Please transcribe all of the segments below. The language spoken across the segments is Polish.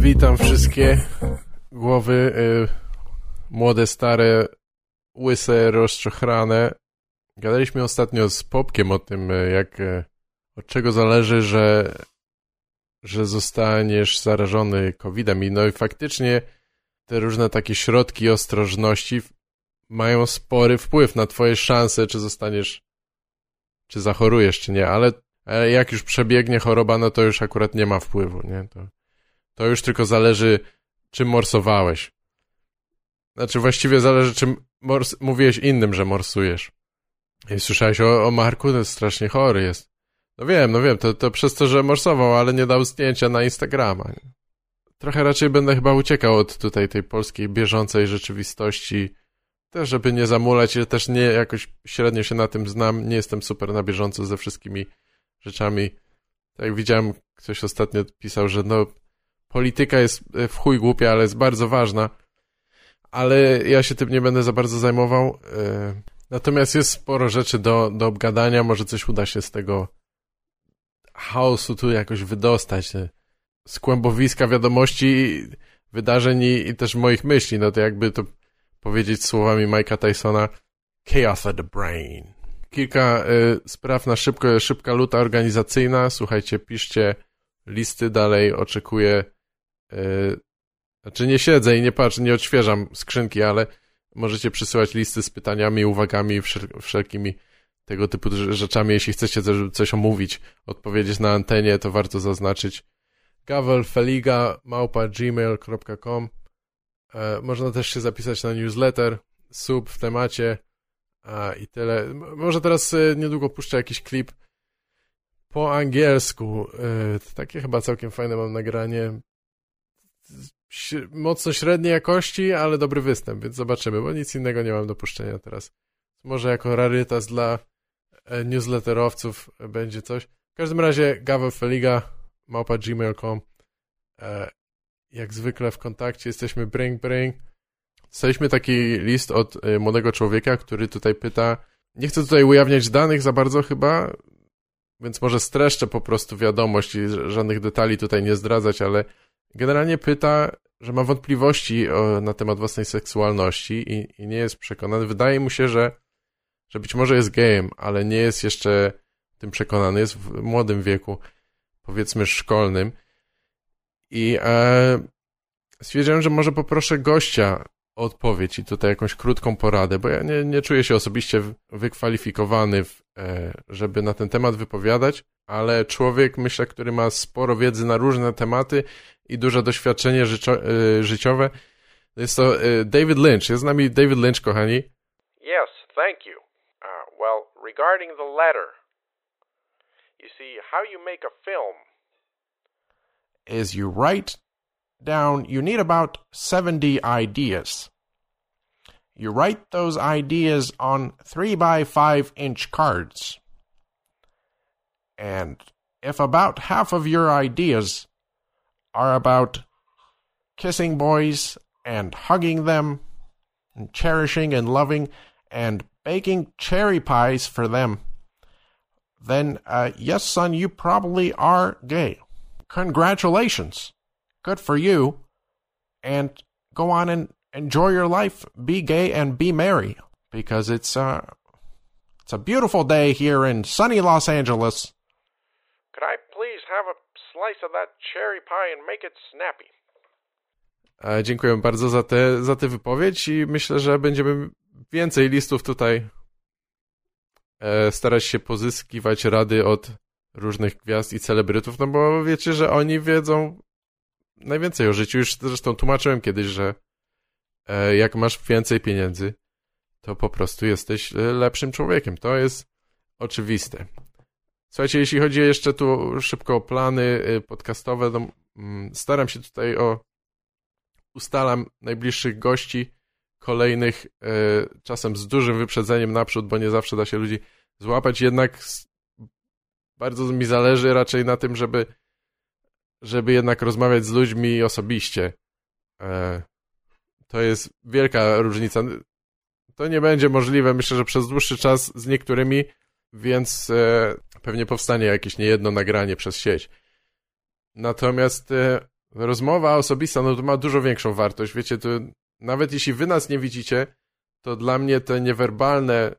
Witam wszystkie głowy, y, młode, stare, łyse, rozczochrane. Gadaliśmy ostatnio z Popkiem o tym, y, jak, y, od czego zależy, że, że zostaniesz zarażony COVID-em. I no i faktycznie te różne takie środki ostrożności mają spory wpływ na twoje szanse, czy zostaniesz, czy zachorujesz, czy nie, ale jak już przebiegnie choroba, no to już akurat nie ma wpływu, nie? To, to już tylko zależy, czym morsowałeś. Znaczy właściwie zależy, czym mors mówiłeś innym, że morsujesz. I słyszałeś o, o Marku, strasznie chory jest. No wiem, no wiem, to, to przez to, że morsował, ale nie dał zdjęcia na Instagrama. Trochę raczej będę chyba uciekał od tutaj tej polskiej bieżącej rzeczywistości, też żeby nie zamulać, ja też nie jakoś średnio się na tym znam, nie jestem super na bieżąco ze wszystkimi rzeczami. Tak jak widziałem, ktoś ostatnio pisał, że no polityka jest e, w chuj głupia, ale jest bardzo ważna, ale ja się tym nie będę za bardzo zajmował. E, natomiast jest sporo rzeczy do, do obgadania, może coś uda się z tego chaosu tu jakoś wydostać, z kłębowiska wiadomości, wydarzeń i, i też moich myśli, no to jakby to powiedzieć słowami Mike'a Tysona Chaos of the Brain. Kilka y, spraw na szybko, szybka luta organizacyjna. Słuchajcie, piszcie listy dalej, oczekuję. Y, znaczy nie siedzę i nie patrzę, nie odświeżam skrzynki, ale możecie przysyłać listy z pytaniami, uwagami, wszel wszelkimi tego typu rzeczami. Jeśli chcecie coś omówić, odpowiedzieć na antenie, to warto zaznaczyć gavelfeliga małpa gmail.com E, można też się zapisać na newsletter, sub w temacie a, i tyle. Może teraz e, niedługo puszczę jakiś klip po angielsku. E, takie chyba całkiem fajne mam nagranie. Mocno średniej jakości, ale dobry występ, więc zobaczymy, bo nic innego nie mam do puszczenia teraz. Może jako rarytas dla newsletterowców będzie coś. W każdym razie Gavel Feliga małpa gmail.com jak zwykle w kontakcie jesteśmy bring bring. Dostaliśmy taki list od y, młodego człowieka, który tutaj pyta, nie chcę tutaj ujawniać danych za bardzo chyba, więc może streszczę po prostu wiadomość i żadnych detali tutaj nie zdradzać, ale generalnie pyta, że ma wątpliwości o, na temat własnej seksualności i, i, nie jest przekonany. Wydaje mu się, że, że być może jest gejem, ale nie jest jeszcze tym przekonany, jest w młodym wieku, powiedzmy szkolnym. I e, stwierdziłem, że może poproszę gościa o odpowiedź i tutaj jakąś krótką poradę, bo ja nie, nie czuję się osobiście wykwalifikowany, w, e, żeby na ten temat wypowiadać, ale człowiek, myślę, który ma sporo wiedzy na różne tematy i duże doświadczenie życio, życiowe, jest to David Lynch. Jest z nami David Lynch, kochani. Yes, thank you. Uh, well, regarding the letter, you see, how you make a film is you write down, you need about 70 ideas. You write those ideas on 3 by 5 inch cards. And if about half of your ideas are about kissing boys and hugging them and cherishing and loving and baking cherry pies for them, then uh, yes, son, you probably are gay congratulations. Good for you. And go on and enjoy your life. Be gay and be merry because it's uh it's a beautiful day here in sunny Los Angeles. Could I slice of that cherry pie and make it snappy? E, dziękuję bardzo za tę za tę wypowiedź i myślę, że będziemy więcej listów tutaj e, starać się pozyskiwać rady od różnych gwiazd i celebrytów, no bo wiecie, że oni wiedzą najwięcej o życiu. Już zresztą tłumaczyłem kiedyś, że e, jak masz więcej pieniędzy, to po prostu jesteś lepszym człowiekiem. To jest oczywiste. Słuchajcie, jeśli chodzi jeszcze tu szybko o plany e, podcastowe, to mm, staram się tutaj o ustalam najbliższych gości kolejnych, czasem z dużym wyprzedzeniem naprzód, bo nie zawsze da się ludzi złapać, jednak bardzo mi zależy raczej na tym, żeby, żeby jednak rozmawiać z ludźmi osobiście. E, to jest wielka różnica. To nie będzie możliwe, myślę, że przez dłuższy czas z niektórymi, więc e, pewnie powstanie jakieś niejedno nagranie przez sieć. Natomiast e, rozmowa osobista, no to ma dużo większą wartość. Wiecie, to nawet jeśli wy nas nie widzicie, to dla mnie te niewerbalne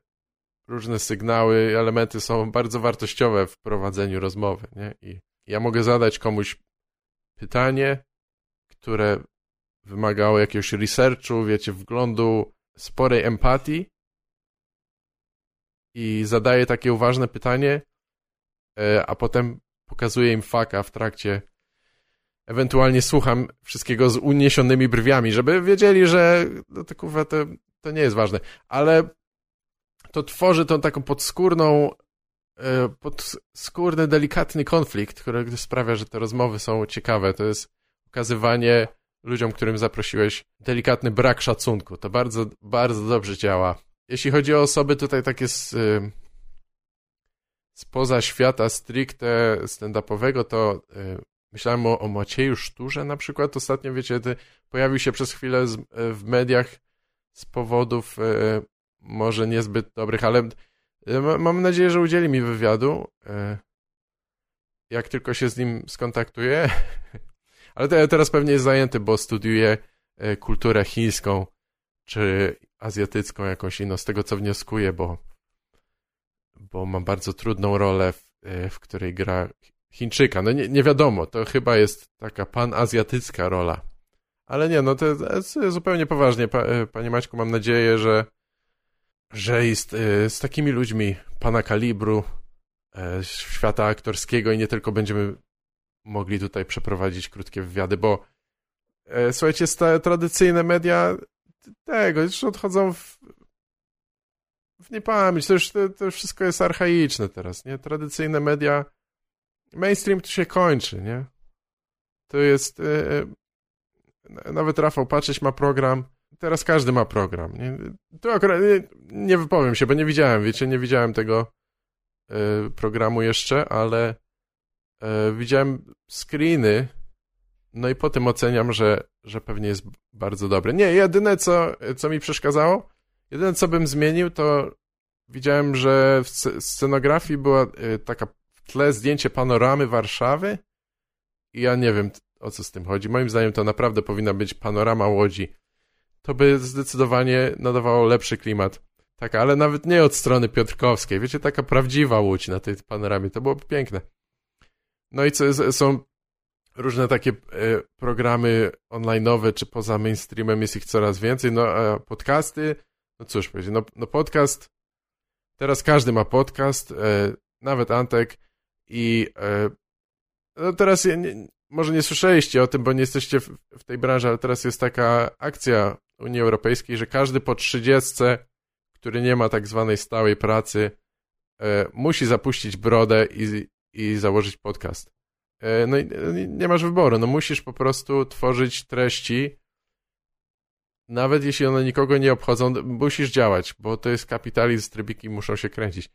różne sygnały, elementy są bardzo wartościowe w prowadzeniu rozmowy, nie? I ja mogę zadać komuś pytanie, które wymagało jakiegoś researchu, wiecie, wglądu, sporej empatii i zadaję takie uważne pytanie, a potem pokazuję im faka w trakcie ewentualnie słucham wszystkiego z uniesionymi brwiami, żeby wiedzieli, że no to kurwa to, to nie jest ważne. Ale to tworzy tą taką podskórną, e, podskórny, delikatny konflikt, który sprawia, że te rozmowy są ciekawe. To jest pokazywanie ludziom, którym zaprosiłeś, delikatny brak szacunku. To bardzo, bardzo dobrze działa. Jeśli chodzi o osoby tutaj takie z, e, spoza świata stricte stand-upowego, to e, myślałem o, o Macieju Szturze na przykład. Ostatnio, wiecie, pojawił się przez chwilę z, w mediach z powodów może niezbyt dobrych, ale e, mam nadzieję, że udzieli mi wywiadu. E, jak tylko się z nim skontaktuję. Ale teraz pewnie jest zajęty, bo studiuje e, kulturę chińską czy azjatycką jakąś inną, z tego co wnioskuję, bo, bo ma bardzo trudną rolę, w, w której gra Chińczyka. No nie, nie wiadomo, to chyba jest taka panazjatycka rola. Ale nie, no to jest zupełnie poważnie, panie Maćku, mam nadzieję, że że jest e, z takimi ludźmi pana kalibru, e, świata aktorskiego i nie tylko będziemy mogli tutaj przeprowadzić krótkie wywiady, bo e, słuchajcie, tradycyjne media tego już odchodzą w, w niepamięć. To już, to, to wszystko jest archaiczne teraz, nie? Tradycyjne media, mainstream to się kończy, nie? To jest... Nawet Rafał Patrzeć ma program teraz każdy ma program. Nie? Tu akurat nie, nie, wypowiem się, bo nie widziałem, wiecie, nie widziałem tego y, programu jeszcze, ale widziałem screeny, no i po tym oceniam, że, że pewnie jest bardzo dobry. Nie, jedyne co, co mi przeszkadzało, jedyne co bym zmienił, to widziałem, że w scenografii była y, taka w tle zdjęcie panoramy Warszawy i ja nie wiem, o co z tym chodzi. Moim zdaniem to naprawdę powinna być panorama Łodzi to by zdecydowanie nadawało lepszy klimat. Tak, ale nawet nie od strony piotrkowskiej. Wiecie, taka prawdziwa łódź na tej panoramie. To byłoby piękne. No i co, są różne takie e, programy online'owe, czy poza mainstreamem jest ich coraz więcej. No a podcasty, no cóż powiedzieć, no, no podcast, teraz każdy ma podcast, e, nawet Antek i e, no teraz nie, może nie słyszeliście o tym, bo nie jesteście w, w tej branży, ale teraz jest taka akcja Unii Europejskiej, że każdy po 30, który nie ma tak zwanej stałej pracy, e, musi zapuścić brodę i, i założyć podcast. E, no i nie masz wyboru, no musisz po prostu tworzyć treści, nawet jeśli one nikogo nie obchodzą, musisz działać, bo to jest kapitalizm, trybiki muszą się kręcić.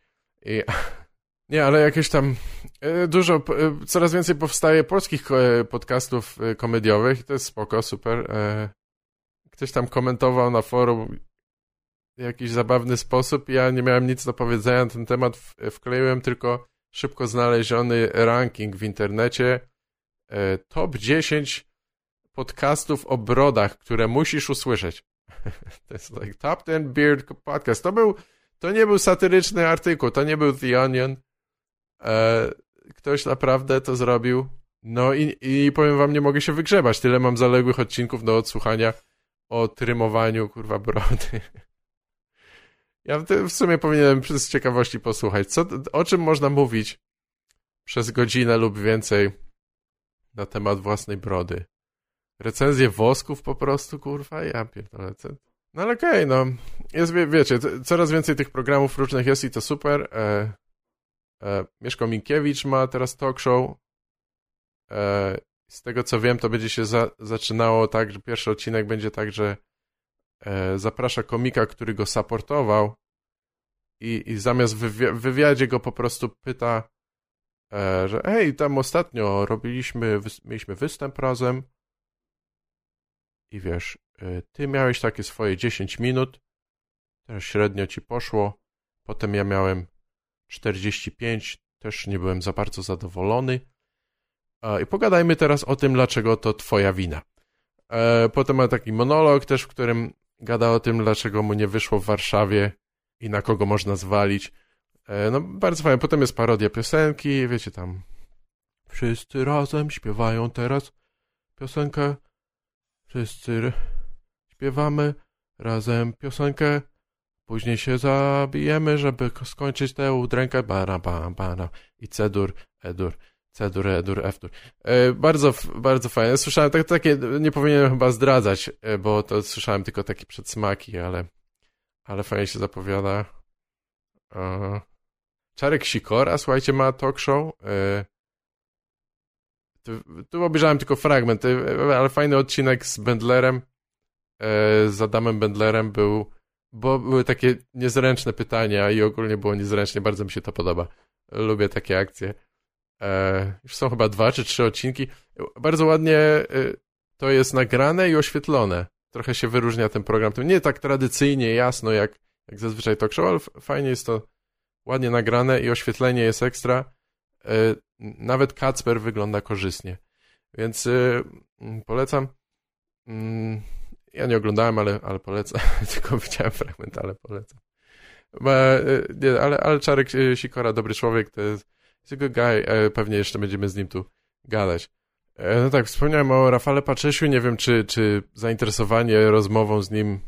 I, nie, ale jakieś tam e, dużo, e, coraz więcej powstaje polskich e, podcastów komediowych i to jest spoko, super ktoś tam komentował na forum w jakiś zabawny sposób. Ja nie miałem nic do powiedzenia na ten temat. Wkleiłem tylko szybko znaleziony ranking w internecie. Top 10 podcastów o brodach, które musisz usłyszeć. to jest like Top 10 Beard Podcast. To był, to nie był satyryczny artykuł, to nie był The Onion. E, ktoś naprawdę to zrobił. No i, i powiem wam, nie mogę się wygrzebać. Tyle mam zaległych odcinków do odsłuchania o trymowaniu, kurwa, brody. Ja w sumie powinienem przez ciekawości posłuchać, co, o czym można mówić przez godzinę lub więcej na temat własnej brody. Recenzje wosków po prostu, kurwa, ja pierdolę. No ale okej, okay, no. Jest, wie, wiecie, coraz więcej tych programów różnych jest i to super. E, e, Mieszko Minkiewicz ma teraz talk show. E, z tego co wiem, to będzie się za, zaczynało tak, że pierwszy odcinek będzie tak, że e, zaprasza komika, który go supportował i, i zamiast w wywi wywiadzie go po prostu pyta, e, że hej, tam ostatnio robiliśmy, wy mieliśmy występ razem i wiesz, e, ty miałeś takie swoje 10 minut, też średnio ci poszło, potem ja miałem 45, też nie byłem za bardzo zadowolony, I pogadajmy teraz o tym, dlaczego to twoja wina. E, potem ma taki monolog też, w którym gada o tym, dlaczego mu nie wyszło w Warszawie i na kogo można zwalić. E, no, bardzo fajnie. Potem jest parodia piosenki, wiecie, tam wszyscy razem śpiewają teraz piosenkę. Wszyscy śpiewamy razem piosenkę. Później się zabijemy, żeby skończyć tę udrękę. Bara, bara, bara. I cedur, edur, cedur, edur, eftur. E, bardzo, bardzo fajne. Słyszałem tak, takie, nie powinienem chyba zdradzać, e, bo to słyszałem tylko takie przedsmaki, ale, ale fajnie się zapowiada. E, Czarek Sikora, słuchajcie, ma talk show. Tu, obejrzałem tylko fragment, e, ale fajny odcinek z Bendlerem, e, z Adamem Bendlerem był bo były takie niezręczne pytania i ogólnie było niezręcznie, bardzo mi się to podoba. Lubię takie akcje. E, już są chyba dwa czy trzy odcinki. Bardzo ładnie to jest nagrane i oświetlone. Trochę się wyróżnia ten program. Nie tak tradycyjnie, jasno, jak, jak zazwyczaj talk show, ale fajnie jest to ładnie nagrane i oświetlenie jest ekstra. E, nawet Kacper wygląda korzystnie. Więc e, polecam. Mm, ja nie oglądałem, ale, ale polecam. Tylko widziałem fragment, ale polecam. E, nie, ale, ale Czarek Sikora, dobry człowiek, to jest, jest guy. Pewnie jeszcze będziemy z nim tu gadać. No tak, wspomniałem o Rafale Paczesiu. Nie wiem, czy, czy zainteresowanie rozmową z nim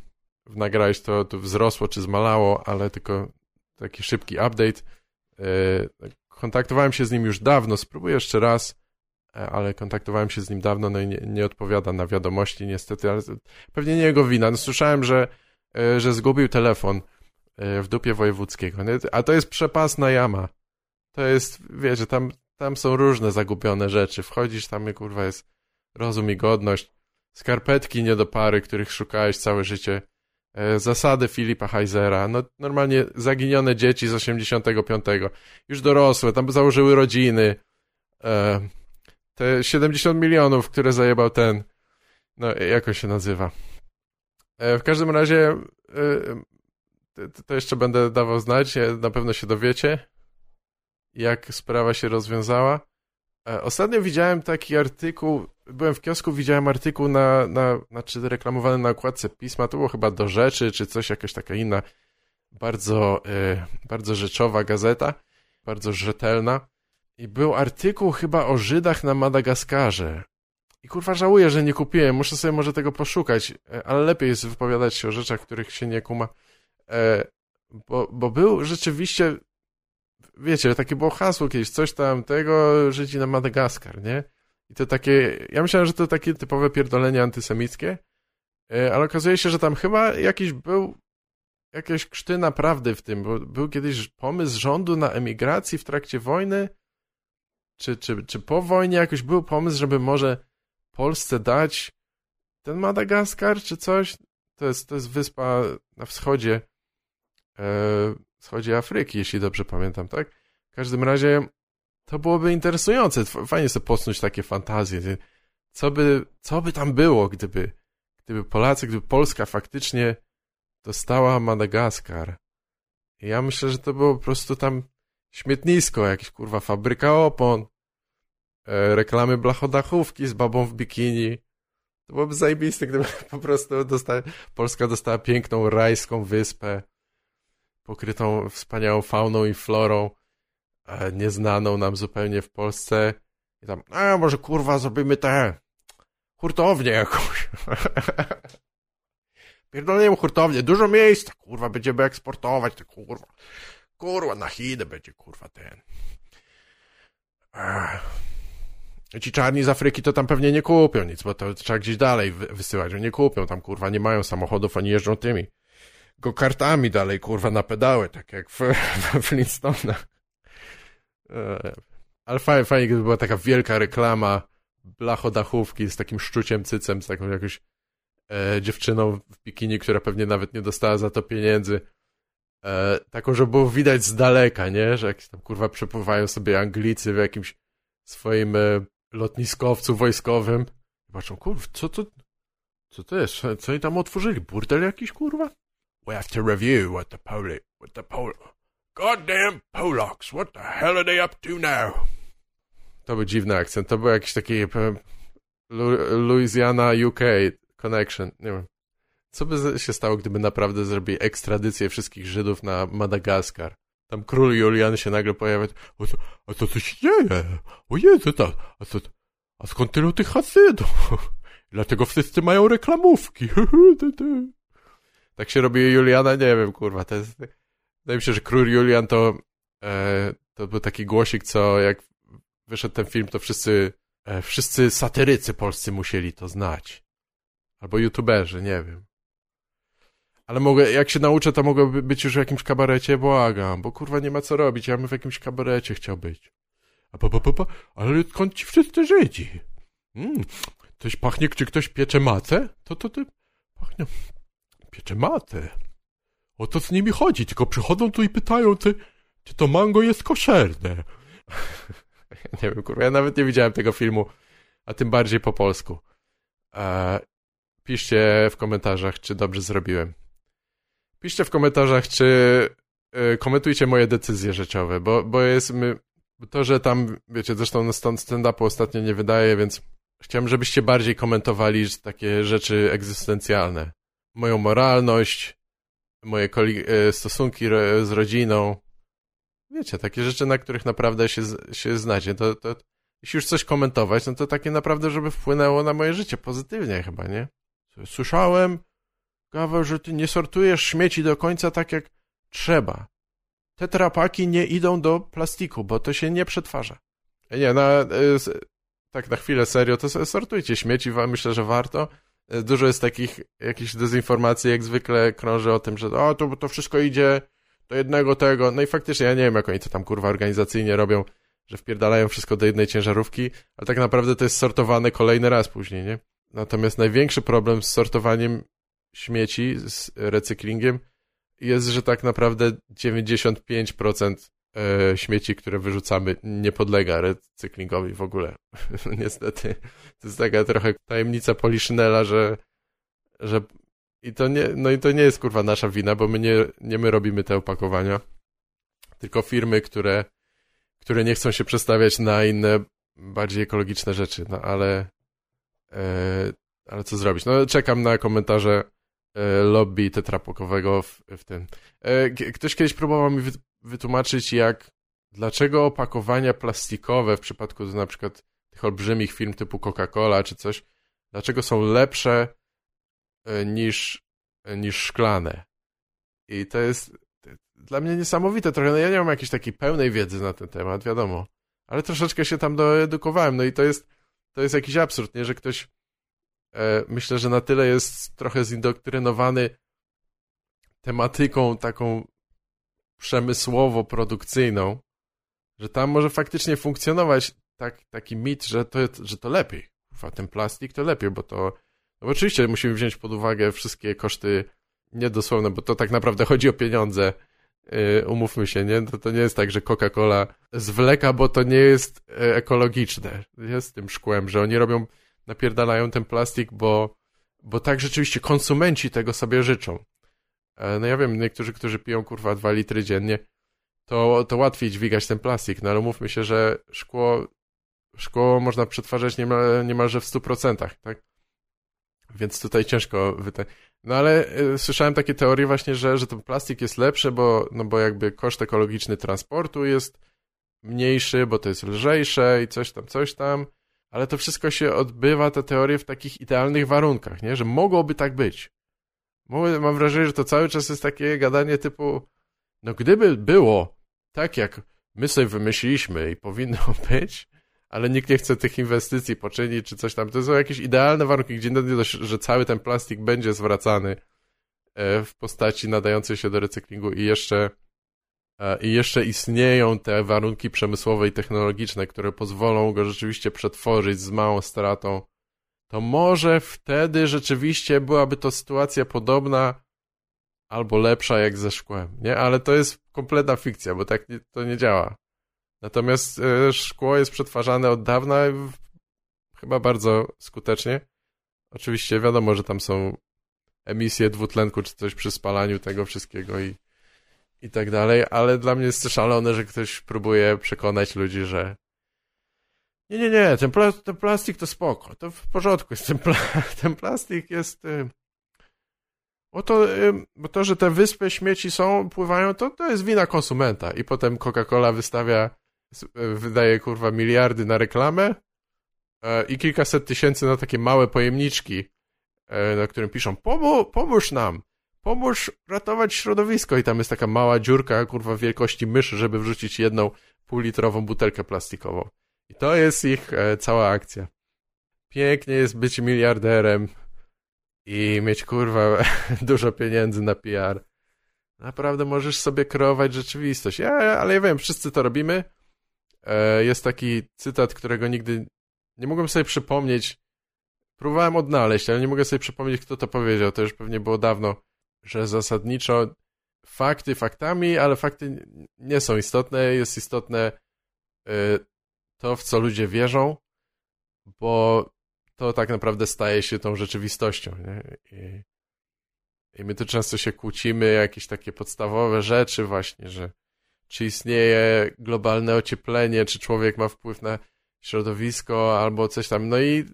w nagrałeś to, to wzrosło, czy zmalało, ale tylko taki szybki update. Kontaktowałem się z nim już dawno, spróbuję jeszcze raz. E, ale kontaktowałem się z nim dawno, no i nie, nie odpowiada na wiadomości niestety, ale pewnie nie jego wina. No, słyszałem, że, e, że zgubił telefon e, w dupie wojewódzkiego, a to jest przepasna jama. To jest, wiecie, tam, tam są różne zagubione rzeczy. Wchodzisz, tam kurwa jest rozum i godność, skarpetki nie do pary, których szukałeś całe życie, zasady Filipa Heisera, no normalnie zaginione dzieci z 85, już dorosłe, tam założyły rodziny, te 70 milionów, które zajebał ten. No, jak on się nazywa? E, w każdym razie e, to jeszcze będę dawał znać, na pewno się dowiecie, jak sprawa się rozwiązała. E, ostatnio widziałem taki artykuł, byłem w kiosku, widziałem artykuł na, na znaczy reklamowany na okładce pisma, to było chyba do rzeczy, czy coś, jakaś taka inna, bardzo, bardzo rzeczowa gazeta, bardzo rzetelna. I był artykuł chyba o Żydach na Madagaskarze. I kurwa żałuję, że nie kupiłem. Muszę sobie może tego poszukać, e, ale lepiej jest wypowiadać się o rzeczach, których się nie kuma. E, bo, bo był rzeczywiście, wiecie, takie było hasło kiedyś, coś tam tego, Żydzi na Madagaskar, nie? I to takie, ja myślałem, że to takie typowe pierdolenie antysemickie, e, ale okazuje się, że tam chyba jakiś był, jakieś krzty naprawdę w tym, bo był kiedyś pomysł rządu na emigracji w trakcie wojny, czy, czy, czy po wojnie jakoś był pomysł, żeby może Polsce dać ten Madagaskar, czy coś? To jest, to jest wyspa na wschodzie, e, wschodzie Afryki, jeśli dobrze pamiętam, tak? W każdym razie to byłoby interesujące. Fajnie sobie posnuć takie fantazje. Co by, co by tam było, gdyby, gdyby Polacy, gdyby Polska faktycznie dostała Madagaskar? ja myślę, że to było po prostu tam śmietnisko, jakieś kurwa fabryka opon, e, reklamy blachodachówki z babą w bikini. To byłoby zajebiste, gdyby po prostu dosta Polska dostała piękną rajską wyspę, pokrytą wspaniałą fauną i florą, nieznaną nam zupełnie w Polsce. I tam, a może kurwa zrobimy tę hurtownię jakąś. Pierdolniemy hurtownię, dużo miejsca, kurwa, będziemy eksportować te kurwa. Kurwa, na Chidę będzie, kurwa, ten. Ci czarni z Afryki to tam pewnie nie kupią nic, bo to trzeba gdzieś dalej wysyłać. Oni nie kupią tam, kurwa, nie mają samochodów, oni jeżdżą tymi go kartami dalej, kurwa, na pedały, tak jak w, w Flintstone'ach. Ale fajnie, fajnie, gdyby była taka wielka reklama blachodachówki z takim szczuciem cycem, z taką jakąś e, dziewczyną w bikini, która pewnie nawet nie dostała za to pieniędzy e, taką, żeby było widać z daleka, nie? Że jakieś tam kurwa przepływają sobie Anglicy w jakimś swoim e, lotniskowcu wojskowym. I patrzą, kurwa, co to, co to jest? Co oni tam otworzyli? Burdel jakiś, kurwa? We have to review what the Poli, what the Pol... Goddamn Polacks, what the hell are they up to now? To był dziwny akcent. To był jakiś taki e, Louisiana UK connection. Nie wiem. Co by się stało, gdyby naprawdę zrobili ekstradycję wszystkich Żydów na Madagaskar? Tam król Julian się nagle pojawia. O co, a co tu się dzieje? O Jezu, to, a, co, a skąd tylu tych hasydów? Dlatego wszyscy mają reklamówki. tak się robi Juliana, nie wiem, kurwa. To jest, wydaje mi się, że król Julian to, e, to był taki głosik, co jak wyszedł ten film, to wszyscy, e, wszyscy satyrycy polscy musieli to znać. Albo youtuberzy, nie wiem. Ale mogę, jak się nauczę, to mogę być już w jakimś kabarecie, błagam, bo kurwa nie ma co robić, ja bym w jakimś kabarecie chciał być. A pa, pa, pa, pa ale skąd ci wszyscy Żydzi? Mm, coś pachnie, czy ktoś piecze matę? To, to, to, pachnie, piecze matę. O to z nimi chodzi, tylko przychodzą tu i pytają, czy, czy to mango jest koszerne. nie wiem, kurwa, ja nawet nie widziałem tego filmu, a tym bardziej po polsku. E, piszcie w komentarzach, czy dobrze zrobiłem. Piszcie w komentarzach, czy y, komentujcie moje decyzje rzeczowe, bo, bo jest my, to, że tam, wiecie, zresztą stąd stand-upu ostatnio nie wydaje, więc chciałem, żebyście bardziej komentowali takie rzeczy egzystencjalne. Moją moralność, moje y, stosunki z rodziną. Wiecie, takie rzeczy, na których naprawdę się, się znacie. To, to, jeśli już coś komentować, no to takie naprawdę, żeby wpłynęło na moje życie pozytywnie chyba, nie? Słyszałem, Gaweł, że ty nie sortujesz śmieci do końca tak jak trzeba. Te trapaki nie idą do plastiku, bo to się nie przetwarza. Nie, na, y, tak na chwilę serio, to sortujcie śmieci, myślę, że warto. Dużo jest takich jakichś dezinformacji, jak zwykle krąży o tym, że o, to, to wszystko idzie do jednego tego. No i faktycznie ja nie wiem, jak oni to tam kurwa organizacyjnie robią, że wpierdalają wszystko do jednej ciężarówki, ale tak naprawdę to jest sortowane kolejny raz później, nie? Natomiast największy problem z sortowaniem śmieci z recyklingiem jest, że tak naprawdę 95% e, śmieci, które wyrzucamy, nie podlega recyklingowi w ogóle. Niestety. To jest taka trochę tajemnica Poliszynela, że, że i to nie, no i to nie jest kurwa nasza wina, bo my nie, nie my robimy te opakowania, tylko firmy, które, które nie chcą się przestawiać na inne, bardziej ekologiczne rzeczy, no ale e, ale co zrobić? No czekam na komentarze lobby tetrapokowego w, w tym. E, ktoś kiedyś próbował mi wytłumaczyć, jak dlaczego opakowania plastikowe w przypadku na przykład tych olbrzymich firm typu Coca-Cola czy coś, dlaczego są lepsze e, niż, niż szklane. I to jest dla mnie niesamowite trochę. No ja nie mam jakiejś takiej pełnej wiedzy na ten temat, wiadomo. Ale troszeczkę się tam doedukowałem. No i to jest, to jest jakiś absurd, nie? Że ktoś E, myślę, że na tyle jest trochę zindoktrynowany tematyką taką przemysłowo-produkcyjną, że tam może faktycznie funkcjonować tak, taki mit, że to, że to lepiej. Ufa, ten plastik to lepiej, bo to... No bo oczywiście musimy wziąć pod uwagę wszystkie koszty niedosłowne, bo to tak naprawdę chodzi o pieniądze. Yy, umówmy się, nie? To, to nie jest tak, że Coca-Cola zwleka, bo to nie jest e, ekologiczne. Jest tym szkłem, że oni robią napierdalają ten plastik, bo, bo tak rzeczywiście konsumenci tego sobie życzą. E, no ja wiem, niektórzy, którzy piją kurwa dwa litry dziennie, to, to łatwiej dźwigać ten plastik, no ale mówmy się, że szkło, szkło można przetwarzać niemal, niemalże w 100%, tak? Więc tutaj ciężko wyte... No ale y, słyszałem takie teorie właśnie, że, że ten plastik jest lepszy, bo, no bo jakby koszt ekologiczny transportu jest mniejszy, bo to jest lżejsze i coś tam, coś tam ale to wszystko się odbywa, te teorie, w takich idealnych warunkach, nie? Że mogłoby tak być. Mam wrażenie, że to cały czas jest takie gadanie typu, no gdyby było tak, jak my sobie wymyśliliśmy i powinno być, ale nikt nie chce tych inwestycji poczynić czy coś tam, to są jakieś idealne warunki, gdzie nie że cały ten plastik będzie zwracany e, w postaci nadającej się do recyklingu i jeszcze i jeszcze istnieją te warunki przemysłowe i technologiczne, które pozwolą go rzeczywiście przetworzyć z małą stratą, to może wtedy rzeczywiście byłaby to sytuacja podobna albo lepsza jak ze szkłem, nie? Ale to jest kompletna fikcja, bo tak nie, to nie działa. Natomiast e, szkło jest przetwarzane od dawna chyba bardzo skutecznie. Oczywiście wiadomo, że tam są emisje dwutlenku czy coś przy spalaniu tego wszystkiego i i tak dalej, ale dla mnie jest to szalone, że ktoś próbuje przekonać ludzi, że Nie, nie, nie, ten, pla ten plastik to spoko, to w porządku jest, ten, pla ten plastik jest... Y bo to, y bo to, że te wyspy śmieci są, pływają, to, to jest wina konsumenta. I potem Coca-Cola wystawia, y, wydaje kurwa miliardy na reklamę y i kilkaset tysięcy na takie małe pojemniczki, y na którym piszą Pomó pomóż nam, pomóż ratować środowisko. I tam jest taka mała dziurka, kurwa, wielkości myszy, żeby wrzucić jedną półlitrową butelkę plastikową. I to jest ich e, cała akcja. Pięknie jest być miliarderem i mieć kurwa dużo pieniędzy na PR. Naprawdę możesz sobie kreować rzeczywistość. Ja, ale ja wiem, wszyscy to robimy. E, jest taki cytat, którego nigdy nie mogłem sobie przypomnieć. Próbowałem odnaleźć, ale nie mogę sobie przypomnieć, kto to powiedział. To już pewnie było dawno, że zasadniczo fakty faktami, ale fakty nie są istotne. Jest istotne e, to, w co ludzie wierzą, bo to tak naprawdę staje się tą rzeczywistością. Nie? I, I my tu często się kłócimy jakieś takie podstawowe rzeczy właśnie, że czy istnieje globalne ocieplenie, czy człowiek ma wpływ na środowisko albo coś tam. No i,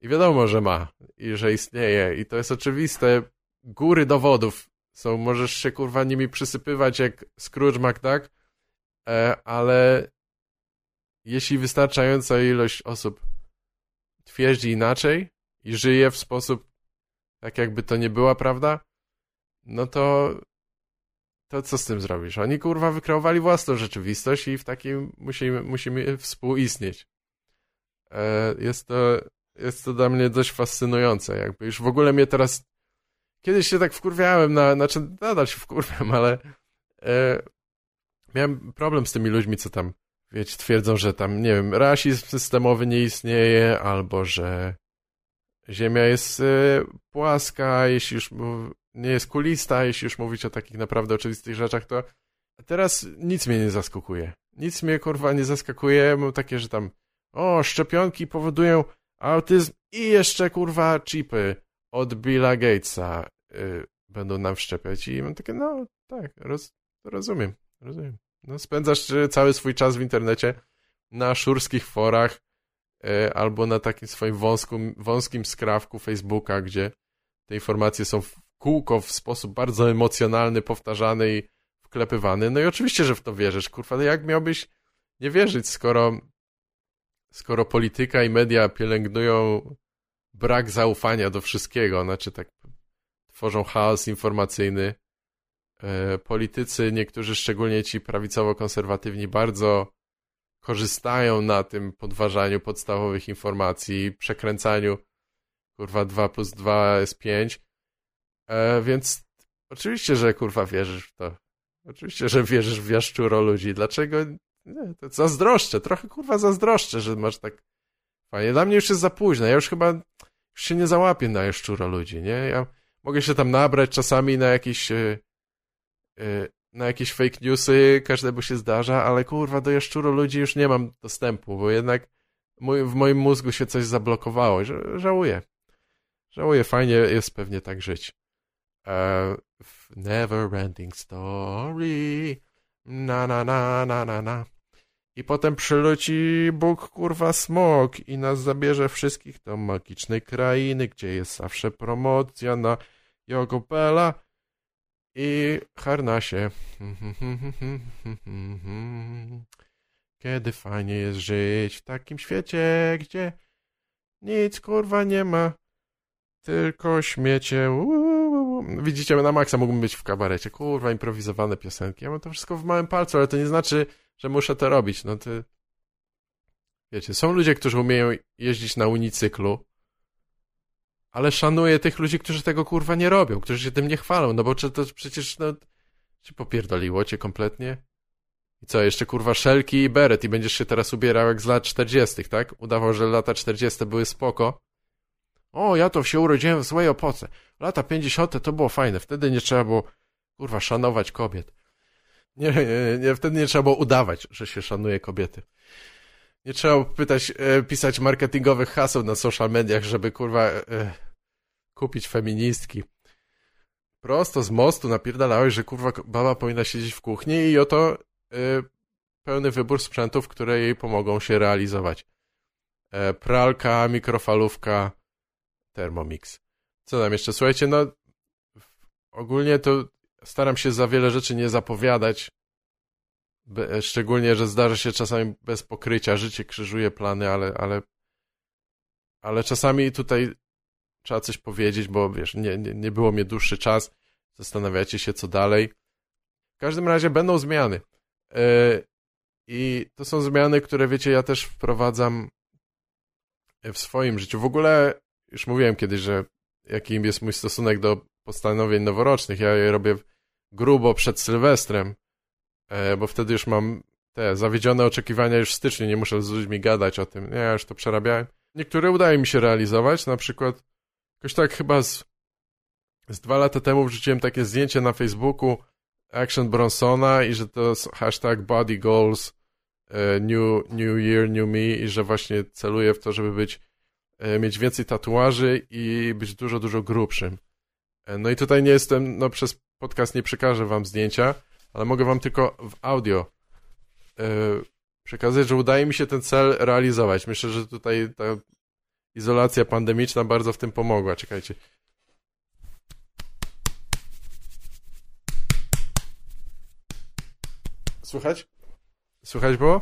i wiadomo, że ma i że istnieje. I to jest oczywiste. Góry dowodów są, możesz się kurwa nimi przysypywać jak Scrooge McDuck, e, ale jeśli wystarczająca ilość osób twierdzi inaczej i żyje w sposób tak jakby to nie była prawda, no to to co z tym zrobisz? Oni kurwa wykreowali własną rzeczywistość i w takim musimy, musimy współistnieć. E, jest to, jest to dla mnie dość fascynujące, jakby już w ogóle mnie teraz kiedyś się tak wkurwiałem na, znaczy nadal się wkurwiam, ale e, miałem problem z tymi ludźmi, co tam wiecie, twierdzą, że tam, nie wiem, rasizm systemowy nie istnieje, albo że Ziemia jest y, płaska, jeśli już nie jest kulista, jeśli już mówić o takich naprawdę oczywistych rzeczach, to teraz nic mnie nie zaskakuje. Nic mnie, kurwa, nie zaskakuje. Mam takie, że tam, o, szczepionki powodują autyzm i jeszcze, kurwa, chipy od Billa Gatesa y, będą nam wszczepiać. I mam takie, no, tak, roz, rozumiem, rozumiem. No, spędzasz e, cały swój czas w internecie na szurskich forach e, albo na takim swoim wąskim, wąskim skrawku Facebooka, gdzie te informacje są w kółko w sposób bardzo emocjonalny, powtarzany i wklepywany. No i oczywiście, że w to wierzysz. Kurwa, no jak miałbyś nie wierzyć, skoro, skoro polityka i media pielęgnują brak zaufania do wszystkiego, znaczy tak tworzą chaos informacyjny, E, politycy, niektórzy szczególnie ci prawicowo-konserwatywni, bardzo korzystają na tym podważaniu podstawowych informacji, przekręcaniu kurwa 2 plus 2 jest 5. E, więc oczywiście, że kurwa wierzysz w to. Oczywiście, że wierzysz w jaszczuro ludzi. Dlaczego? Nie, to zazdroszczę, trochę kurwa zazdroszczę, że masz tak fajnie. Dla mnie już jest za późno. Ja już chyba już się nie załapię na jaszczuro ludzi, nie? Ja mogę się tam nabrać czasami na jakiś e, Y, na jakieś fake newsy, każdemu się zdarza, ale kurwa, do jaszczuro ludzi już nie mam dostępu, bo jednak mój, w moim mózgu się coś zablokowało. Żałuję. Żałuję, fajnie jest pewnie tak żyć. Uh, never ending story. Na, na, na, na, na, na. I potem przyleci Bóg, kurwa, smok i nas zabierze wszystkich do magicznej krainy, gdzie jest zawsze promocja na Jogopela i harnasie. Kiedy fajnie jest żyć w takim świecie, gdzie nic kurwa nie ma, tylko śmiecie. Widzicie, na maksa mógłbym być w kabarecie. Kurwa, improwizowane piosenki. Ja mam to wszystko w małym palcu, ale to nie znaczy, że muszę to robić. No to... Wiecie, są ludzie, którzy umieją jeździć na unicyklu, ale szanuję tych ludzi, którzy tego kurwa nie robią, którzy się tym nie chwalą, no bo czy to przecież, no, ci popierdoliło cię kompletnie? I co, jeszcze kurwa szelki i beret i będziesz się teraz ubierał jak z lat 40., tak? Udawał, że lata 40. były spoko. O, ja to się urodziłem w złej opoce. Lata 50. to było fajne, wtedy nie trzeba było, kurwa, szanować kobiet. Nie, nie, nie, wtedy nie trzeba było udawać, że się szanuje kobiety. Nie trzeba pytać, e, pisać marketingowych haseł na social mediach, żeby kurwa e, kupić feministki. Prosto z mostu napierdalałeś, że kurwa baba powinna siedzieć w kuchni i oto y, pełny wybór sprzętów, które jej pomogą się realizować. e, pralka, mikrofalówka, Thermomix. Co tam jeszcze? Słuchajcie, no ogólnie to staram się za wiele rzeczy nie zapowiadać, Be, szczególnie, że zdarza się czasami bez pokrycia, życie krzyżuje plany, ale, ale, ale czasami tutaj trzeba coś powiedzieć, bo wiesz, nie, nie, nie było mnie dłuższy czas, zastanawiacie się co dalej. W każdym razie będą zmiany. Yy, I to są zmiany, które wiecie, ja też wprowadzam w swoim życiu. W ogóle już mówiłem kiedyś, że jaki jest mój stosunek do postanowień noworocznych. Ja je robię grubo przed Sylwestrem, e, bo wtedy już mam te zawiedzione oczekiwania już w styczniu, nie muszę z ludźmi gadać o tym. Ja już to przerabiałem. Niektóre udaje mi się realizować, na przykład jakoś tak chyba z, z dwa lata temu wrzuciłem takie zdjęcie na Facebooku Action Bronsona i że to hashtag body goals e, new, new year, new me i że właśnie celuję w to, żeby być E, mieć więcej tatuaży i być dużo, dużo grubszym. E, no i tutaj nie jestem, no przez podcast nie przekażę wam zdjęcia, ale mogę wam tylko w audio przekazać, że udaje mi się ten cel realizować. Myślę, że tutaj ta izolacja pandemiczna bardzo w tym pomogła. Czekajcie. Słychać? Słychać było?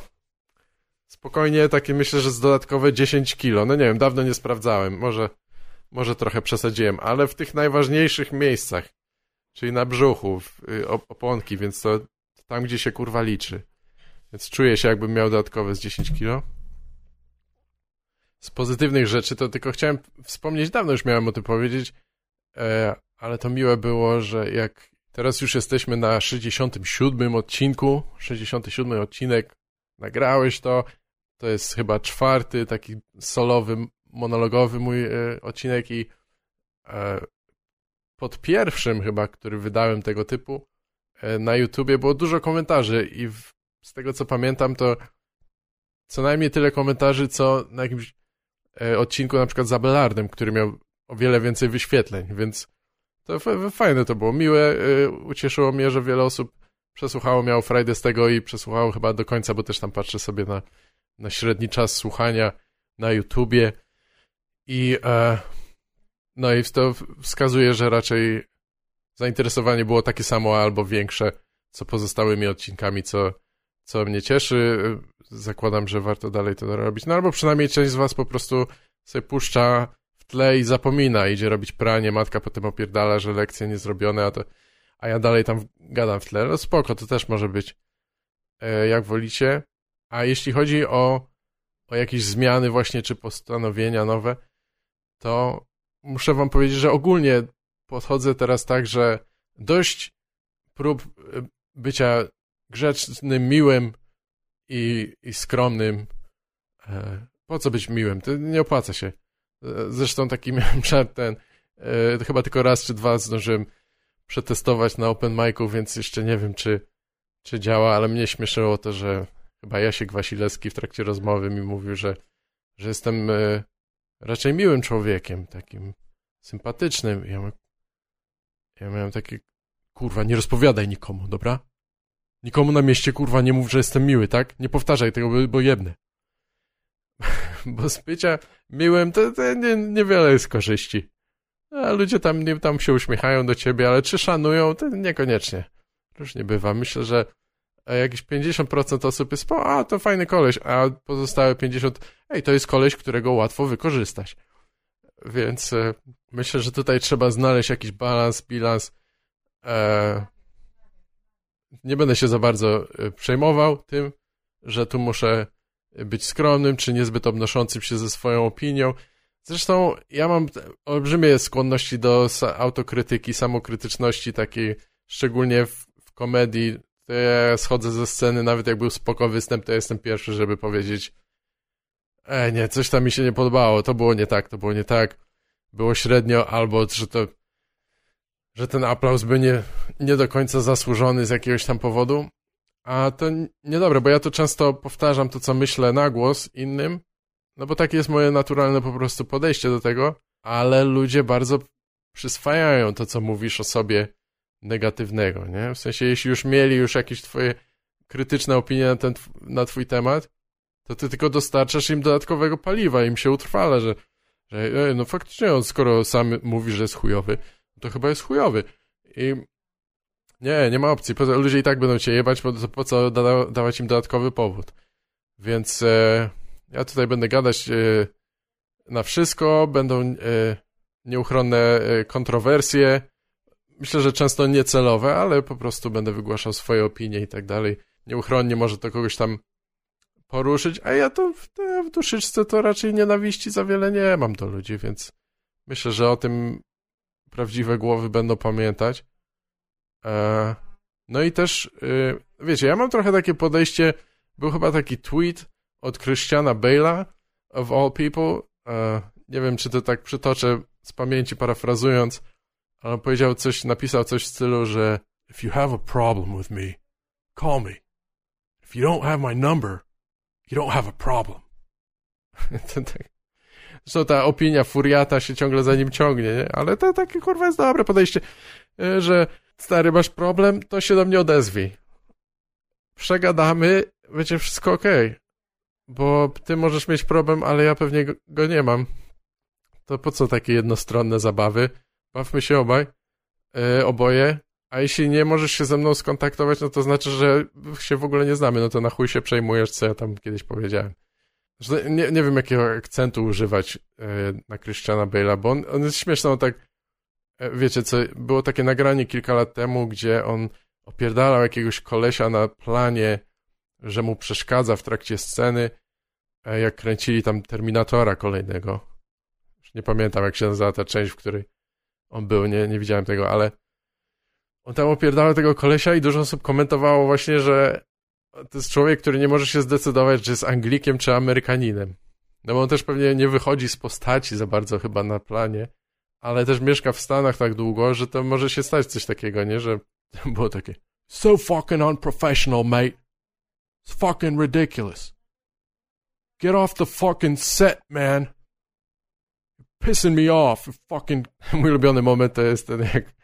spokojnie takie myślę, że z dodatkowe 10 kilo. No nie wiem, dawno nie sprawdzałem, może, może trochę przesadziłem, ale w tych najważniejszych miejscach, czyli na brzuchu, y, oponki, więc to tam, gdzie się kurwa liczy. Więc czuję się, jakbym miał dodatkowe z 10 kilo. Z pozytywnych rzeczy to tylko chciałem wspomnieć, dawno już miałem o tym powiedzieć, e, ale to miłe było, że jak teraz już jesteśmy na 67 odcinku, 67 odcinek, nagrałeś to, to jest chyba czwarty taki solowy, monologowy mój e, odcinek i e, pod pierwszym chyba, który wydałem tego typu na YouTubie było dużo komentarzy i w, z tego co pamiętam to co najmniej tyle komentarzy, co na jakimś odcinku na przykład z Abelardem, który miał o wiele więcej wyświetleń, więc to fajne to było, miłe, e, ucieszyło mnie, że wiele osób przesłuchało, miało Friday z tego i przesłuchało chyba do końca, bo też tam patrzę sobie na na średni czas słuchania na YouTubie. I e, no i to wskazuje, że raczej zainteresowanie było takie samo albo większe, co pozostałymi odcinkami, co, co mnie cieszy. Zakładam, że warto dalej to robić. No albo przynajmniej część z was po prostu sobie puszcza w tle i zapomina, idzie robić pranie, matka potem opierdala, że lekcje nie zrobione, a, to, a ja dalej tam gadam w tle. No spoko, to też może być e, jak wolicie. A jeśli chodzi o, o jakieś zmiany właśnie, czy postanowienia nowe, to muszę wam powiedzieć, że ogólnie podchodzę teraz tak, że dość prób e, bycia grzecznym, miłym i, i skromnym. E, po co być miłym? To nie opłaca się. E, zresztą taki miałem żart ten, chyba tylko raz czy dwa zdążyłem przetestować na open micu, więc jeszcze nie wiem, czy, czy działa, ale mnie śmieszyło to, że chyba Jasiek Wasilewski w trakcie rozmowy mi mówił, że, że jestem e, raczej miłym człowiekiem, takim sympatycznym. Ja, ja miałem takie, kurwa, nie rozpowiadaj nikomu, dobra? Nikomu na mieście, kurwa, nie mów, że jestem miły, tak? Nie powtarzaj tego, bo, bo jebnę. bo z bycia miłym to, to nie, niewiele jest korzyści. A ludzie tam, nie, tam się uśmiechają do ciebie, ale czy szanują, to niekoniecznie. Różnie bywa. Myślę, że a jakieś 50% osób jest, po, a to fajny koleś, a pozostałe 50%, ej, to jest koleś, którego łatwo wykorzystać. Więc e, myślę, że tutaj trzeba znaleźć jakiś balans, bilans. E, nie będę się za bardzo e, przejmował tym, że tu muszę być skromnym, czy niezbyt obnoszącym się ze swoją opinią. Zresztą ja mam olbrzymie skłonności do autokrytyki, samokrytyczności takiej, szczególnie w, w komedii, to ja schodzę ze sceny, nawet jak był spoko występ, to ja jestem pierwszy, żeby powiedzieć e, nie, coś tam mi się nie podobało, to było nie tak, to było nie tak, było średnio, albo że to że ten aplauz by nie, do końca zasłużony z jakiegoś tam powodu, a to niedobre, bo ja to często powtarzam to, co myślę na głos innym, no bo takie jest moje naturalne po prostu podejście do tego, ale ludzie bardzo przyswajają to, co mówisz o sobie negatywnego, nie? W sensie, jeśli już mieli już jakieś twoje krytyczne opinie na, ten, na twój temat, to ty tylko dostarczasz im dodatkowego paliwa, im się utrwala, że, że no faktycznie on skoro sam mówi, że jest chujowy, to chyba jest chujowy. I nie, nie ma opcji. Ludzie i tak będą cię jebać, bo po co da, dawać im dodatkowy powód. Więc e, ja tutaj będę gadać e, na wszystko, będą e, nieuchronne e, kontrowersje. Myślę, że często niecelowe, ale po prostu będę wygłaszał swoje opinie i tak dalej. Nieuchronnie może to kogoś tam poruszyć, a ja to w, w duszyczce to raczej nienawiści za wiele nie mam do ludzi, więc myślę, że o tym prawdziwe głowy będą pamiętać. E, no i też, y, wiecie, ja mam trochę takie podejście, był chyba taki tweet od Christiana Bale'a, of all people, e, nie wiem, czy to tak przytoczę z pamięci, parafrazując, ale powiedział coś, napisał coś w stylu, że If you have a problem with me, call me. If you don't have my number, you don't have a problem. Tak. Zresztą ta opinia furiata się ciągle za nim ciągnie, nie? ale to takie kurwa jest dobre podejście, e, że stary, masz problem, to się do mnie odezwij. Przegadamy, będzie wszystko ok. Bo ty możesz mieć problem, ale ja pewnie go nie mam. To po co takie jednostronne zabawy? Bawmy się obaj, yy, oboje. A jeśli nie możesz się ze mną skontaktować, no to znaczy, że się w ogóle nie znamy. No to na chuj się przejmujesz, co ja tam kiedyś powiedziałem. Nie, nie wiem, jakiego akcentu używać yy, na Christiana Bale'a, bo on, on jest śmieszny, on tak E, wiecie co, było takie nagranie kilka lat temu, gdzie on opierdalał jakiegoś kolesia na planie, że mu przeszkadza w trakcie sceny, e, jak kręcili tam Terminatora kolejnego. Już nie pamiętam, jak się nazywa ta część, w której on był, nie, nie widziałem tego, ale on tam opierdalał tego kolesia i dużo osób komentowało właśnie, że to jest człowiek, który nie może się zdecydować, czy jest Anglikiem, czy Amerykaninem. No bo on też pewnie nie wychodzi z postaci za bardzo chyba na planie ale też mieszka w Stanach tak długo, że to może się stać coś takiego, nie? Że było takie So fucking unprofessional, mate. It's fucking ridiculous. Get off the fucking set, man. You're pissing me off. You're fucking... Mój ulubiony moment to jest ten, jak,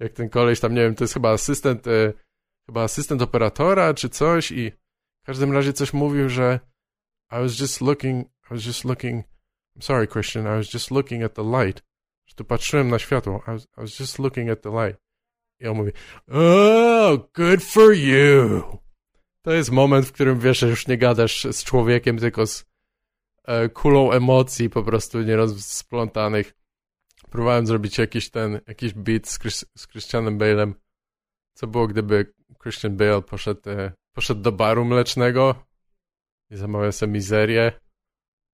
jak ten koleś tam, nie wiem, to jest chyba asystent, e, chyba asystent operatora czy coś i w każdym razie coś mówił, że I was just looking, I was just looking, I'm sorry Christian, I was just looking at the light że tu patrzyłem na światło. I was, I was just looking at the light. I on mówi, oh, good for you. To jest moment, w którym wiesz, że już nie gadasz z człowiekiem, tylko z e, kulą emocji po prostu nierozplątanych. Próbowałem zrobić jakiś ten, jakiś beat z, Chris, z Christianem Bale'em. Co było, gdyby Christian Bale poszedł, poszedł do baru mlecznego i zamawiał sobie mizerię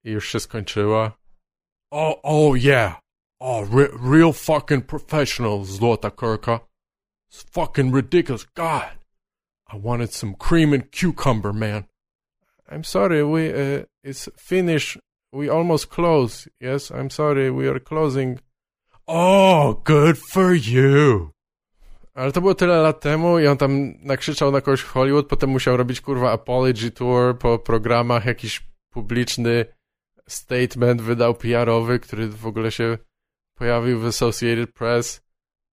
i już się skończyła. Oh, oh yeah, Oh, re real fucking professional, Zlota Kurka. It's fucking ridiculous. God, I wanted some cream and cucumber, man. I'm sorry, we, uh, it's finished. We almost close. Yes, I'm sorry, we are closing. Oh, good for you. Ale to było tyle lat temu i on tam nakrzyczał na kogoś w Hollywood, potem musiał robić kurwa apology tour po programach, jakiś publiczny statement wydał PR-owy, który w ogóle się pojawił w Associated Press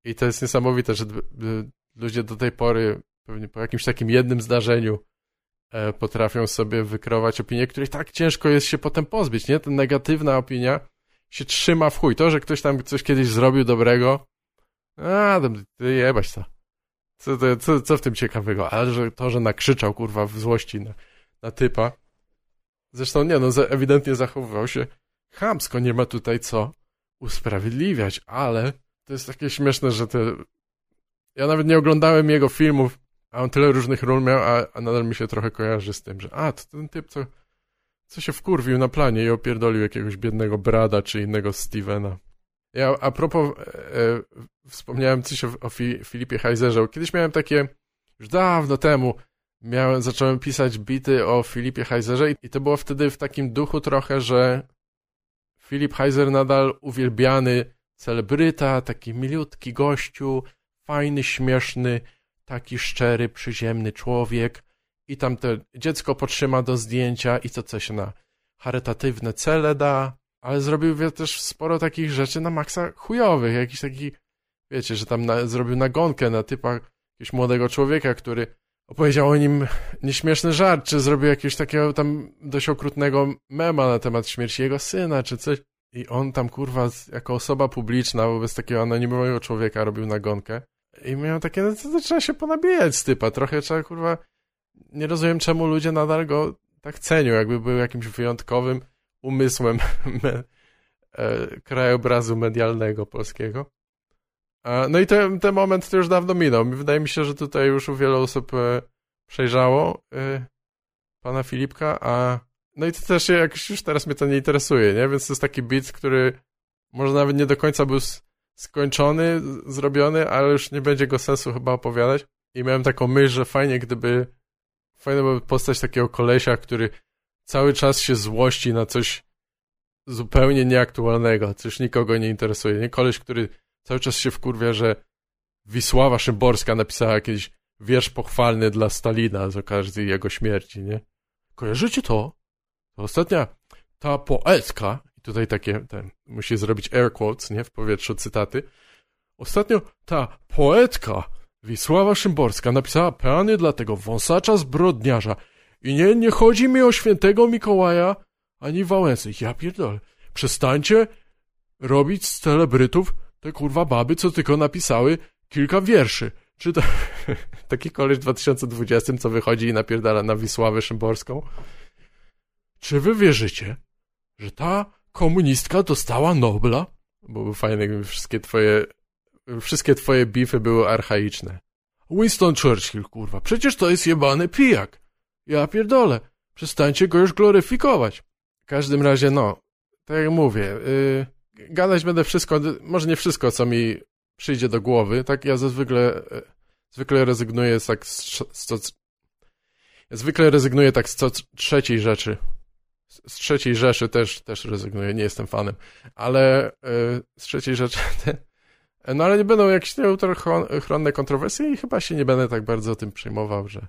i to jest niesamowite, że ludzie do tej pory, pewnie po jakimś takim jednym zdarzeniu e, potrafią sobie wykrować opinię, której tak ciężko jest się potem pozbyć, nie? Ta negatywna opinia się trzyma w chuj. To, że ktoś tam coś kiedyś zrobił dobrego, a, ty jebać. Co, to, co, co w tym ciekawego? Ale że to, że nakrzyczał, kurwa, w złości na, na typa. Zresztą nie, no ewidentnie zachowywał się chamsko, nie ma tutaj co usprawiedliwiać, ale to jest takie śmieszne, że te... Ja nawet nie oglądałem jego filmów, a on tyle różnych ról miał, a, a nadal mi się trochę kojarzy z tym, że a, to ten typ, co, co się wkurwił na planie i opierdolił jakiegoś biednego Brada czy innego Stevena. Ja a propos, e, e, wspomniałem coś o, o Fi, Filipie Heizerze. Kiedyś miałem takie, już dawno temu, miałem, zacząłem pisać bity o Filipie Heizerze i, i to było wtedy w takim duchu trochę, że Filip Heiser nadal uwielbiany celebryta, taki milutki gościu, fajny, śmieszny, taki szczery, przyziemny człowiek i tam to dziecko potrzyma do zdjęcia i to coś na charytatywne cele da, ale zrobił też sporo takich rzeczy na maksa chujowych, jakiś taki, wiecie, że tam na, zrobił nagonkę na typa jakiegoś młodego człowieka, który opowiedział o nim nieśmieszny żart, czy zrobił jakiegoś takiego tam dość okrutnego mema na temat śmierci jego syna, czy coś. I on tam, kurwa, jako osoba publiczna wobec takiego anonimowego człowieka robił nagonkę. I miał takie, no to trzeba się ponabijać z typa. Trochę trzeba, kurwa, nie rozumiem czemu ludzie nadal go tak cenią, jakby był jakimś wyjątkowym umysłem me, e, krajobrazu medialnego polskiego. E, no i ten, ten moment to już dawno minął. Wydaje mi się, że tutaj już u wielu osób e, przejrzało e, pana Filipka, a no i to też jakoś już teraz mnie to nie interesuje, nie? Więc to jest taki beat, który może nawet nie do końca był skończony, zrobiony, ale już nie będzie go sensu chyba opowiadać. I miałem taką myśl, że fajnie gdyby fajnie by postać takiego kolesia, który cały czas się złości na coś zupełnie nieaktualnego, coś nikogo nie interesuje. Nie koleś, który cały czas się wkurwia, że Wisława Szymborska napisała jakiś wiersz pochwalny dla Stalina z okazji jego śmierci, nie? Kojarzycie to? To ostatnia, ta poetka, tutaj takie, ten, musi zrobić air quotes, nie, w powietrzu cytaty. Ostatnio ta poetka Wisława Szymborska napisała peany dla tego wąsacza zbrodniarza i nie, nie chodzi mi o świętego Mikołaja ani Wałęsy. Ja pierdolę. Przestańcie robić z celebrytów te kurwa baby, co tylko napisały kilka wierszy. Czy to taki koleś w 2020, co wychodzi i napierdala na Wisławę Szymborską? Czy wy wierzycie, że ta komunistka dostała Nobla? Byłoby fajne, gdyby wszystkie twoje, wszystkie twoje bify były archaiczne. Winston Churchill, kurwa, przecież to jest jebany pijak. Ja pierdolę, przestańcie go już gloryfikować. W każdym razie, no, tak jak mówię, yy, gadać będę wszystko, może nie wszystko, co mi przyjdzie do głowy, tak ja zwykle, yy, zwykle rezygnuję tak z, z, z, ja zwykle rezygnuję tak z co trzeciej rzeczy, z trzeciej Rzeszy też, też rezygnuję, nie jestem fanem, ale yy, z trzeciej rzeczy, no ale nie będą jakieś nieuchronne kontrowersje i chyba się nie będę tak bardzo tym przejmował, że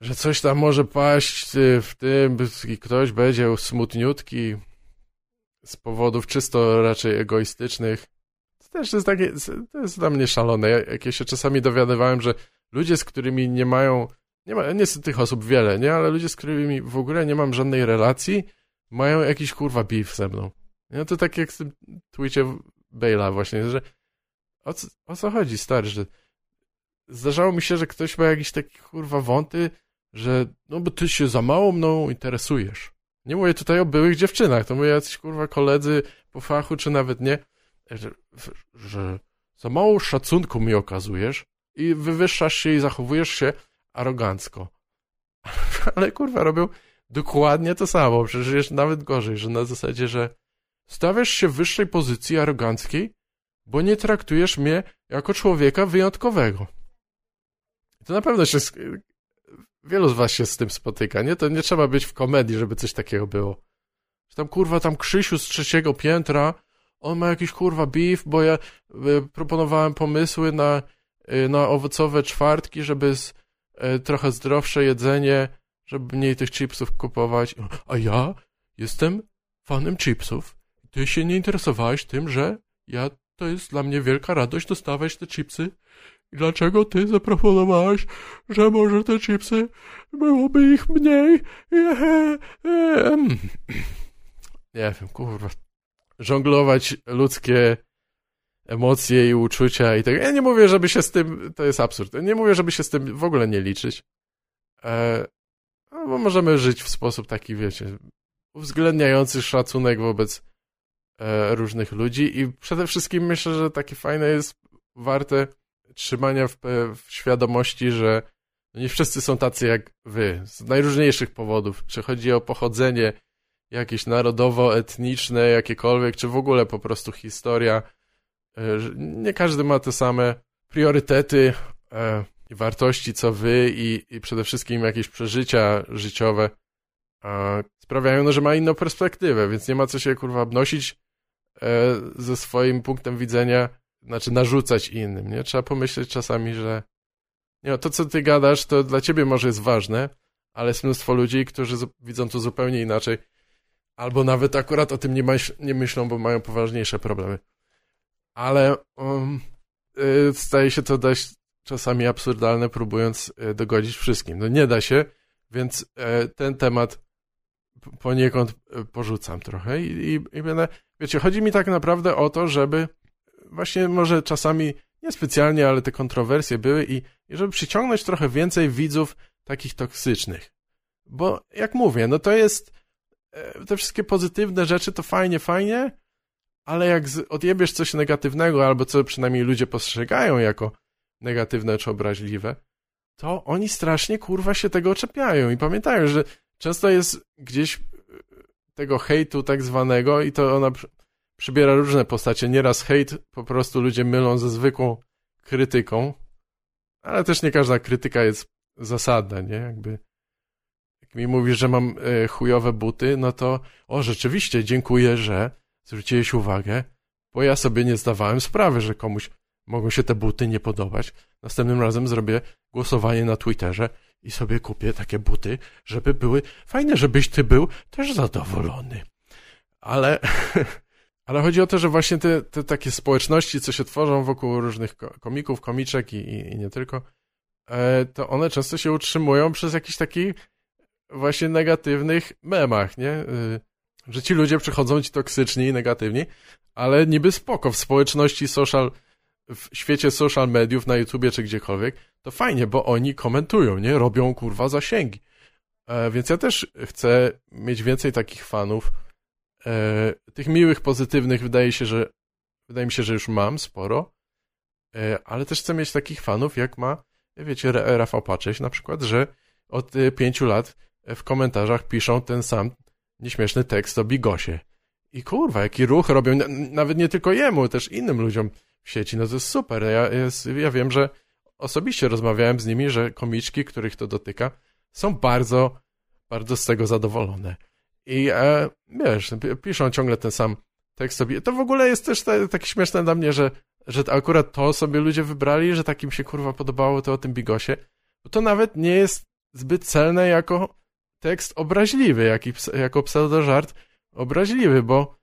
że coś tam może paść y, w tym i ktoś będzie smutniutki z powodów czysto raczej egoistycznych. To też jest takie, to jest dla mnie szalone. Jak ja się czasami dowiadywałem, że ludzie, z którymi nie mają nie ma, nie jest tych osób wiele, nie? Ale ludzie, z którymi w ogóle nie mam żadnej relacji, mają jakiś kurwa beef ze mną. No to tak jak w tym tweetie Bale'a właśnie, że o co, o co chodzi, stary, że zdarzało mi się, że ktoś ma jakieś takie kurwa wąty, że no bo ty się za mało mną interesujesz. Nie mówię tutaj o byłych dziewczynach, to mówię jacyś kurwa koledzy po fachu, czy nawet nie, że, że za mało szacunku mi okazujesz i wywyższasz się i zachowujesz się arogancko. Ale kurwa, robią dokładnie to samo, przecież jest nawet gorzej, że na zasadzie, że stawiasz się w wyższej pozycji aroganckiej, bo nie traktujesz mnie jako człowieka wyjątkowego. To na pewno się... Wielu z was się z tym spotyka, nie? To nie trzeba być w komedii, żeby coś takiego było. Tam kurwa, tam Krzysiu z trzeciego piętra, on ma jakiś kurwa beef, bo ja y, proponowałem pomysły na, y, na owocowe czwartki, żeby z E, trochę zdrowsze jedzenie, żeby mniej tych chipsów kupować. A ja jestem fanem chipsów. Ty się nie interesowałeś tym, że ja to jest dla mnie wielka radość dostawać te chipsy. Dlaczego ty zaproponowałeś, że może te chipsy byłoby ich mniej? Nie wiem, kurwa. Żonglować ludzkie emocje i uczucia i tak. Ja nie mówię, żeby się z tym, to jest absurd, nie mówię, żeby się z tym w ogóle nie liczyć, e, bo możemy żyć w sposób taki, wiecie, uwzględniający szacunek wobec e, różnych ludzi i przede wszystkim myślę, że takie fajne jest warte trzymania w, w świadomości, że nie wszyscy są tacy jak wy, z najróżniejszych powodów, czy chodzi o pochodzenie jakieś narodowo-etniczne, jakiekolwiek, czy w ogóle po prostu historia, E, nie każdy ma te same priorytety e, i wartości co wy i, i przede wszystkim jakieś przeżycia życiowe sprawiają, no, że ma inną perspektywę, więc nie ma co się kurwa obnosić e, ze swoim punktem widzenia, znaczy narzucać innym, nie? Trzeba pomyśleć czasami, że nie, to co ty gadasz, to dla ciebie może jest ważne, ale jest mnóstwo ludzi, którzy widzą to zupełnie inaczej, albo nawet akurat o tym nie, myśl, nie myślą, bo mają poważniejsze problemy ale um, y, staje się to dość czasami absurdalne, próbując e, dogodzić wszystkim. No nie da się, więc e, ten temat poniekąd e, porzucam trochę i, i, i będę, wiecie, chodzi mi tak naprawdę o to, żeby właśnie może czasami niespecjalnie, ale te kontrowersje były i, i żeby przyciągnąć trochę więcej widzów takich toksycznych. Bo jak mówię, no to jest te wszystkie pozytywne rzeczy to fajnie, fajnie, ale jak odjebiesz coś negatywnego, albo co przynajmniej ludzie postrzegają jako negatywne czy obraźliwe, to oni strasznie kurwa się tego oczepiają i pamiętają, że często jest gdzieś e, tego hejtu tak zwanego i to ona przybiera różne postacie. Nieraz hejt po prostu ludzie mylą ze zwykłą krytyką, ale też nie każda krytyka jest zasadna, nie? Jakby jak mi mówisz, że mam e, chujowe buty, no to o, rzeczywiście, dziękuję, że zwróciłeś uwagę, bo ja sobie nie zdawałem sprawy, że komuś mogą się te buty nie podobać. Następnym razem zrobię głosowanie na Twitterze i sobie kupię takie buty, żeby były fajne, żebyś ty był też zadowolony. Ale, ale chodzi o to, że właśnie te, te takie społeczności, co się tworzą wokół różnych komików, komiczek i, i, i nie tylko, e, to one często się utrzymują przez jakiś taki właśnie negatywnych memach, nie? Y, że ci ludzie przychodzą ci toksyczni i negatywni, ale niby spoko w społeczności social, w świecie social mediów, na YouTubie czy gdziekolwiek, to fajnie, bo oni komentują, nie? Robią kurwa zasięgi. E, więc ja też chcę mieć więcej takich fanów. E, tych miłych, pozytywnych wydaje się, że wydaje mi się, że już mam sporo, e, ale też chcę mieć takich fanów, jak ma, wiecie, Rafał Pacześ na przykład, że od e, pięciu lat w komentarzach piszą ten sam nieśmieszny tekst o Bigosie. I kurwa, jaki ruch robią, nawet nie tylko jemu, też innym ludziom w sieci, no to jest super. Ja, jest, ja wiem, że osobiście rozmawiałem z nimi, że komiczki, których to dotyka, są bardzo, bardzo z tego zadowolone. I e, wiesz, piszą ciągle ten sam tekst sobie. To w ogóle jest też te, takie śmieszne dla mnie, że, że akurat to sobie ludzie wybrali, że takim się kurwa podobało to o tym Bigosie, bo to nawet nie jest zbyt celne jako tekst obraźliwy, jaki, jako pseudożart obraźliwy, bo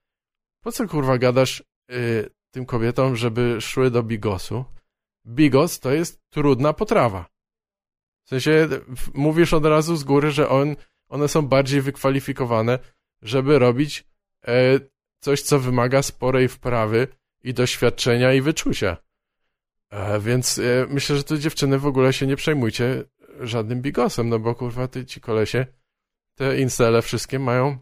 po co kurwa gadasz y, tym kobietom, żeby szły do bigosu? Bigos to jest trudna potrawa. W sensie mówisz od razu z góry, że on, one są bardziej wykwalifikowane, żeby robić e, coś, co wymaga sporej wprawy i doświadczenia i wyczucia. E, więc e, myślę, że tu dziewczyny w ogóle się nie przejmujcie żadnym bigosem, no bo kurwa ty ci kolesie te incele wszystkie mają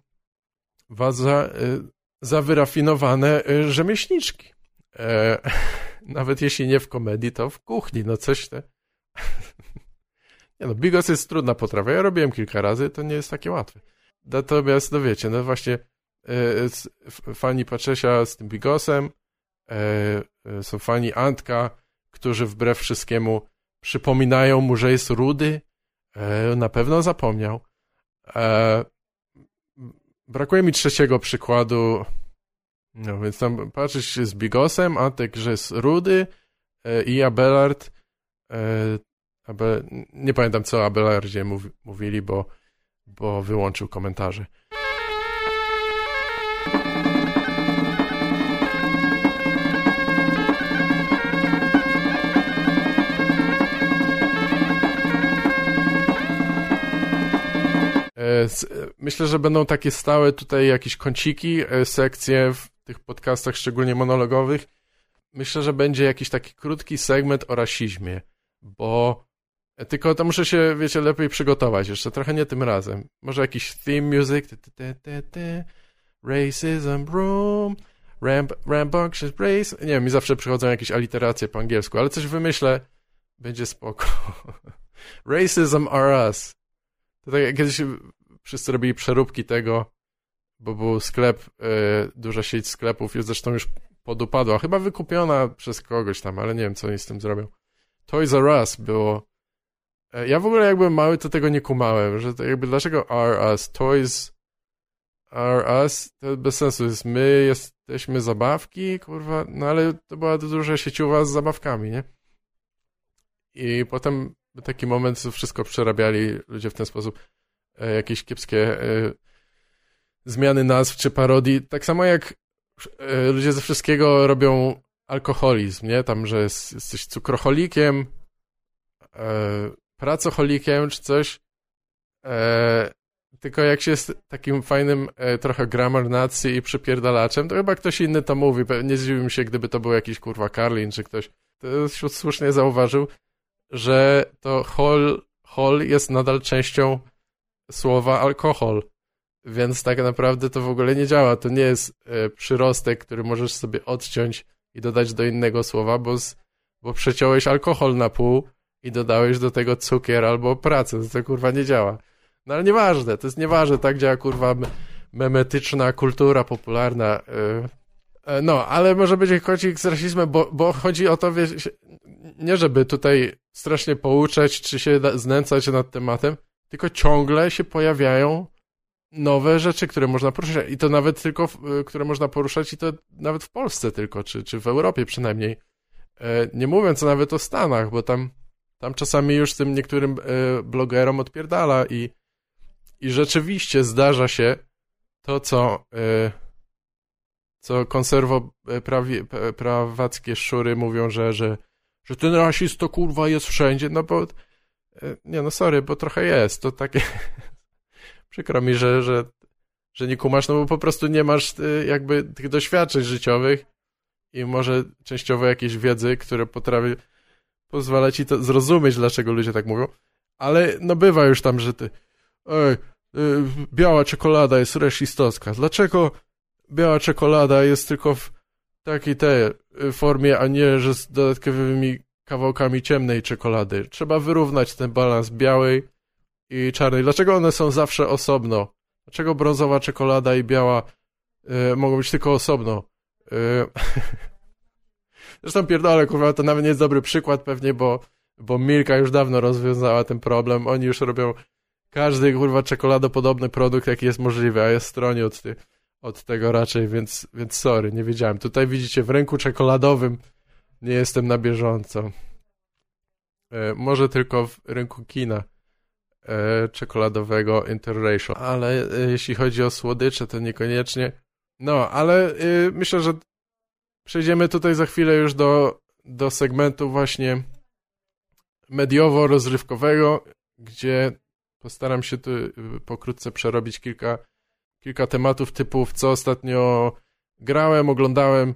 was za, y, za wyrafinowane y, rzemieślniczki. E, nawet jeśli nie w komedii, to w kuchni, no coś te... nie no, bigos jest trudna potrawa. Ja robiłem kilka razy, to nie jest takie łatwe. Natomiast, no wiecie, no właśnie e, fani Paczesia z tym bigosem, e, są fani Antka, którzy wbrew wszystkiemu przypominają mu, że jest rudy. Na pewno zapomniał. Brakuje mi trzeciego przykładu. No więc tam patrzysz z Bigosem, Antek, że jest Rudy i Abelard. E, Abel, nie pamiętam co o Abelardzie mów, mówili, bo, bo wyłączył komentarze. E, myślę, że będą takie stałe tutaj jakieś kąciki, e, sekcje w tych podcastach, szczególnie monologowych. Myślę, że będzie jakiś taki krótki segment o rasizmie, bo e, tylko to muszę się, wiecie, lepiej przygotować jeszcze, trochę nie tym razem. Może jakiś theme music, racism room, ramp, race, nie wiem, mi zawsze przychodzą jakieś aliteracje po angielsku, ale coś wymyślę, będzie spoko. Racism are us. To tak jak kiedyś wszyscy robili przeróbki tego, bo był sklep, yy, duża sieć sklepów, już zresztą już podupadła, chyba wykupiona przez kogoś tam, ale nie wiem, co oni z tym zrobią. Toys R Us było... Yy, ja w ogóle jak byłem mały, to tego nie kumałem, że jakby dlaczego R Us? Toys R Us? To bez sensu jest, my jesteśmy zabawki, kurwa, no ale to była duża sieciowa z zabawkami, nie? I potem taki moment, że wszystko przerabiali ludzie w ten sposób. E, jakieś kiepskie e, zmiany nazw czy parodii. Tak samo jak e, ludzie ze wszystkiego robią alkoholizm, nie? Tam, że jest, jesteś cukroholikiem, e, pracocholikiem czy coś, e, tylko jak się jest takim fajnym e, trochę grammar nacji i przypierdalaczem, to chyba ktoś inny to mówi. Nie zdziwiłbym się, gdyby to był jakiś kurwa Karlin czy ktoś. To słusznie zauważył, że to hol, hol jest nadal częścią słowa alkohol. Więc tak naprawdę to w ogóle nie działa. To nie jest e, przyrostek, który możesz sobie odciąć i dodać do innego słowa, bo, z, bo przeciąłeś alkohol na pół i dodałeś do tego cukier albo pracę. To, kurwa nie działa. No ale nieważne, to jest nieważne, tak działa kurwa memetyczna kultura popularna. Yy. No, ale może być kocik z rasizmem, bo, bo chodzi o to, nie żeby tutaj strasznie pouczać, czy się znęcać nad tematem, tylko ciągle się pojawiają nowe rzeczy, które można poruszać. I to nawet tylko, y, które można poruszać, i to nawet w Polsce tylko, czy, czy w Europie przynajmniej. E, nie mówiąc nawet o Stanach, bo tam, tam czasami już tym niektórym e, blogerom odpierdala i, i rzeczywiście zdarza się to, co, e, co konserwoprawackie szury mówią, że, że, że ten rasizm to kurwa jest wszędzie, no bo nie no sorry, bo trochę jest, to takie przykro mi, że, że, że nie kumasz, no bo po prostu nie masz jakby tych doświadczeń życiowych i może częściowo jakiejś wiedzy, które potrafi pozwala ci to zrozumieć, dlaczego ludzie tak mówią, ale no bywa już tam, że ty ej, y, biała czekolada jest rasistowska. Dlaczego biała czekolada jest tylko w takiej tej y, formie, a nie, że z dodatkowymi kawałkami ciemnej czekolady? Trzeba wyrównać ten balans białej i czarnej. Dlaczego one są zawsze osobno? Dlaczego brązowa czekolada i biała y, mogą być tylko osobno? Y, zresztą pierdolę, kurwa, to nawet nie jest dobry przykład pewnie, bo, bo Milka już dawno rozwiązała ten problem. Oni już robią każdy, kurwa, czekoladopodobny produkt, jaki jest możliwy, a jest stronie od, ty, od tego raczej, więc, więc sorry, nie wiedziałem. Tutaj widzicie, w rynku czekoladowym nie jestem na bieżąco. Y, może tylko w rynku kina e, czekoladowego Interracial. Ale e, jeśli chodzi o słodycze, to niekoniecznie. No, ale e, myślę, że przejdziemy tutaj za chwilę już do, do segmentu właśnie mediowo-rozrywkowego, gdzie postaram się tu e, pokrótce przerobić kilka, kilka tematów typu co ostatnio grałem, oglądałem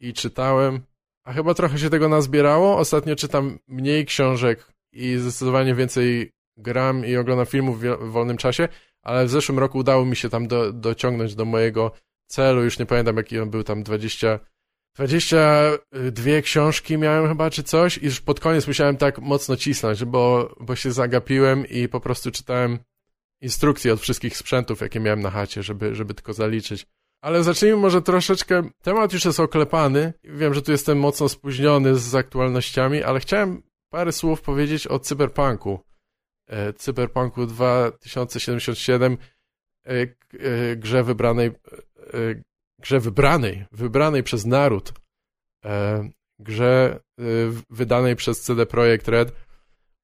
i czytałem. A chyba trochę się tego nazbierało. Ostatnio czytam mniej książek i zdecydowanie więcej gram i oglądam filmów w wolnym czasie, ale w zeszłym roku udało mi się tam do, dociągnąć do mojego celu, już nie pamiętam jaki on był, tam 20, 22 książki miałem chyba, czy coś i już pod koniec musiałem tak mocno cisnąć, bo, bo się zagapiłem i po prostu czytałem instrukcje od wszystkich sprzętów, jakie miałem na chacie, żeby, żeby tylko zaliczyć. Ale zacznijmy może troszeczkę, temat już jest oklepany, wiem, że tu jestem mocno spóźniony z aktualnościami, ale chciałem parę słów powiedzieć o cyberpunku. E, Cyberpunku 2077 e, e, grze wybranej grze wybranej, wybranej przez naród grze wydanej przez CD Projekt Red.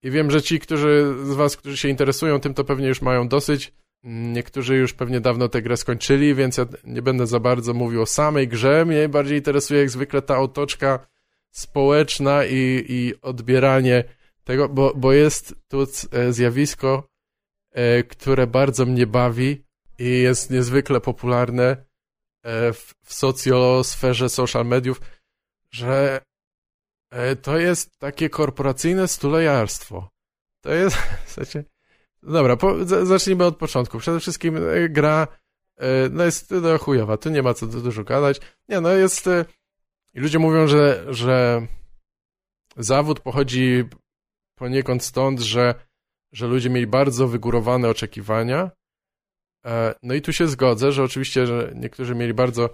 I wiem, że ci, którzy z was, którzy się interesują tym, to pewnie już mają dosyć. Niektórzy już pewnie dawno tę grę skończyli, więc ja nie będę za bardzo mówił o samej grze, mnie bardziej interesuje jak zwykle ta otoczka społeczna i, i odbieranie tego, bo, bo jest tu e, zjawisko, e, które bardzo mnie bawi i jest niezwykle popularne. e, w, w socjosferze social mediów, że to jest takie korporacyjne stulejarstwo. To jest, w dobra, po, zacznijmy od początku. Przede wszystkim gra no jest no, chujowa, tu nie ma co dużo gadać. Nie, no jest... I ludzie mówią, że, że zawód pochodzi poniekąd stąd, że, że ludzie mieli bardzo wygórowane oczekiwania. E, no i tu się zgodzę, że oczywiście, że niektórzy mieli bardzo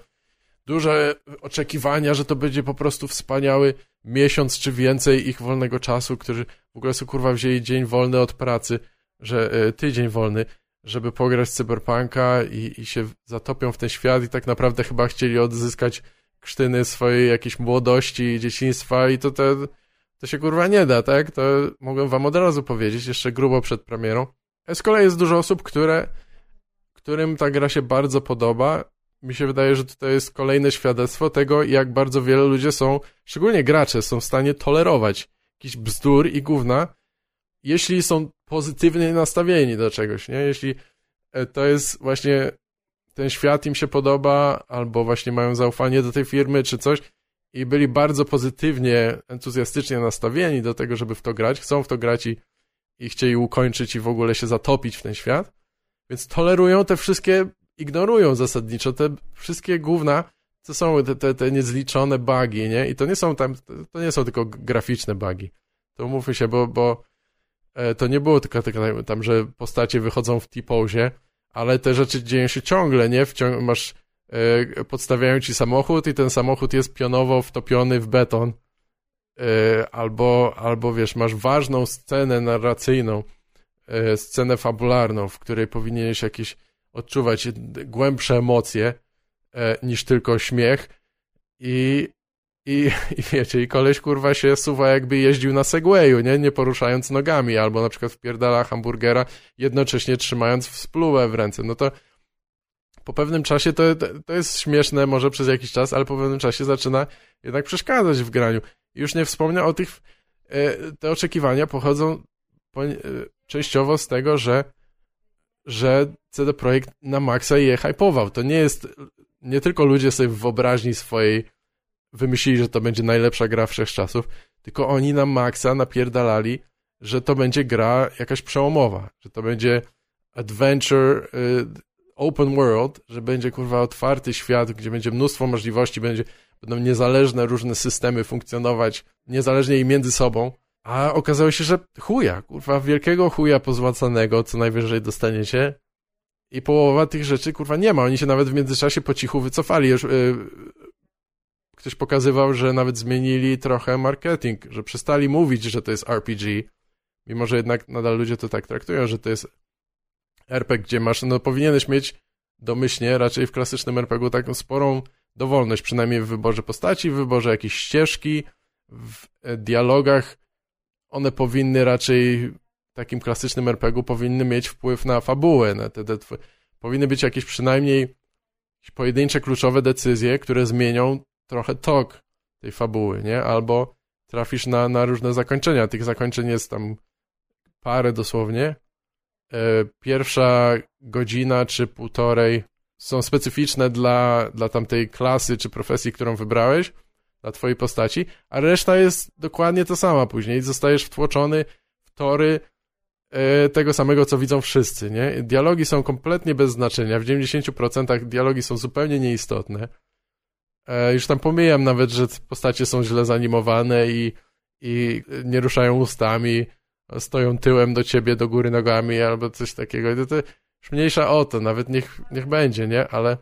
duże oczekiwania, że to będzie po prostu wspaniały miesiąc czy więcej ich wolnego czasu, którzy w ogóle sobie kurwa wzięli dzień wolny od pracy, że e, tydzień wolny, żeby pograć Cyberpunka i, i się zatopią w ten świat i tak naprawdę chyba chcieli odzyskać krztyny swojej jakiejś młodości i dzieciństwa i to te to się kurwa nie da, tak? To mogę wam od razu powiedzieć, jeszcze grubo przed premierą. Z kolei jest dużo osób, które, którym ta gra się bardzo podoba. Mi się wydaje, że tutaj jest kolejne świadectwo tego, jak bardzo wiele ludzie są, szczególnie gracze, są w stanie tolerować jakiś bzdur i gówna, jeśli są pozytywnie nastawieni do czegoś, nie? Jeśli e, to jest właśnie ten świat im się podoba, albo właśnie mają zaufanie do tej firmy, czy coś i byli bardzo pozytywnie, entuzjastycznie nastawieni do tego, żeby w to grać, chcą w to grać i, i chcieli ukończyć i w ogóle się zatopić w ten świat, więc tolerują te wszystkie, ignorują zasadniczo te wszystkie główne, to są te, te, te niezliczone bugi, nie? I to nie są tam, to nie są tylko graficzne bugi. To mówmy się, bo, bo e, to nie było tylko, tylko tam, że postacie wychodzą w T-pozie, ale te rzeczy dzieją się ciągle, nie? Wciąg masz, e, podstawiają ci samochód i ten samochód jest pionowo wtopiony w beton. E, albo, albo wiesz, masz ważną scenę narracyjną, scenę fabularną, w której powinieneś jakieś odczuwać głębsze emocje, E, niż tylko śmiech i, i, i wiecie, i koleś kurwa się suwa jakby jeździł na Segwayu, nie? Nie poruszając nogami, albo na przykład wpierdala hamburgera, jednocześnie trzymając spluwę w ręce. No to po pewnym czasie to, to jest śmieszne może przez jakiś czas, ale po pewnym czasie zaczyna jednak przeszkadzać w graniu. Już nie wspomnę o tych, e, te oczekiwania pochodzą e, częściowo z tego, że że CD Projekt na maksa je hypował. To nie jest nie tylko ludzie sobie w wyobraźni swojej wymyślili, że to będzie najlepsza gra wszechczasów, tylko oni na maksa napierdalali, że to będzie gra jakaś przełomowa, że to będzie adventure, y, open world, że będzie kurwa otwarty świat, gdzie będzie mnóstwo możliwości, będzie, będą niezależne różne systemy funkcjonować niezależnie i między sobą, a okazało się, że chuja, kurwa, wielkiego chuja pozłacanego, co najwyżej dostaniecie, i połowa tych rzeczy, kurwa, nie ma. Oni się nawet w międzyczasie po cichu wycofali. Już, yy, ktoś pokazywał, że nawet zmienili trochę marketing, że przestali mówić, że to jest RPG, mimo że jednak nadal ludzie to tak traktują, że to jest RPG, gdzie masz, no powinieneś mieć domyślnie, raczej w klasycznym RPG taką sporą dowolność, przynajmniej w wyborze postaci, w wyborze jakiejś ścieżki, w e, dialogach. One powinny raczej takim klasycznym RPG-u powinny mieć wpływ na fabułę. Na te, te, powinny być jakieś przynajmniej pojedyncze kluczowe decyzje, które zmienią trochę tok tej fabuły, nie? Albo trafisz na, na różne zakończenia. Tych zakończeń jest tam parę dosłownie. E, pierwsza godzina czy półtorej są specyficzne dla, dla tamtej klasy czy profesji, którą wybrałeś, dla twojej postaci, a reszta jest dokładnie to sama później. Zostajesz wtłoczony w tory E, tego samego, co widzą wszyscy, nie? Dialogi są kompletnie bez znaczenia. W 90% dialogi są zupełnie nieistotne. E, już tam pomijam nawet, że postacie są źle zanimowane i, i nie ruszają ustami, stoją tyłem do ciebie, do góry nogami albo coś takiego. To, to już mniejsza o to, nawet niech, niech będzie, nie? Ale,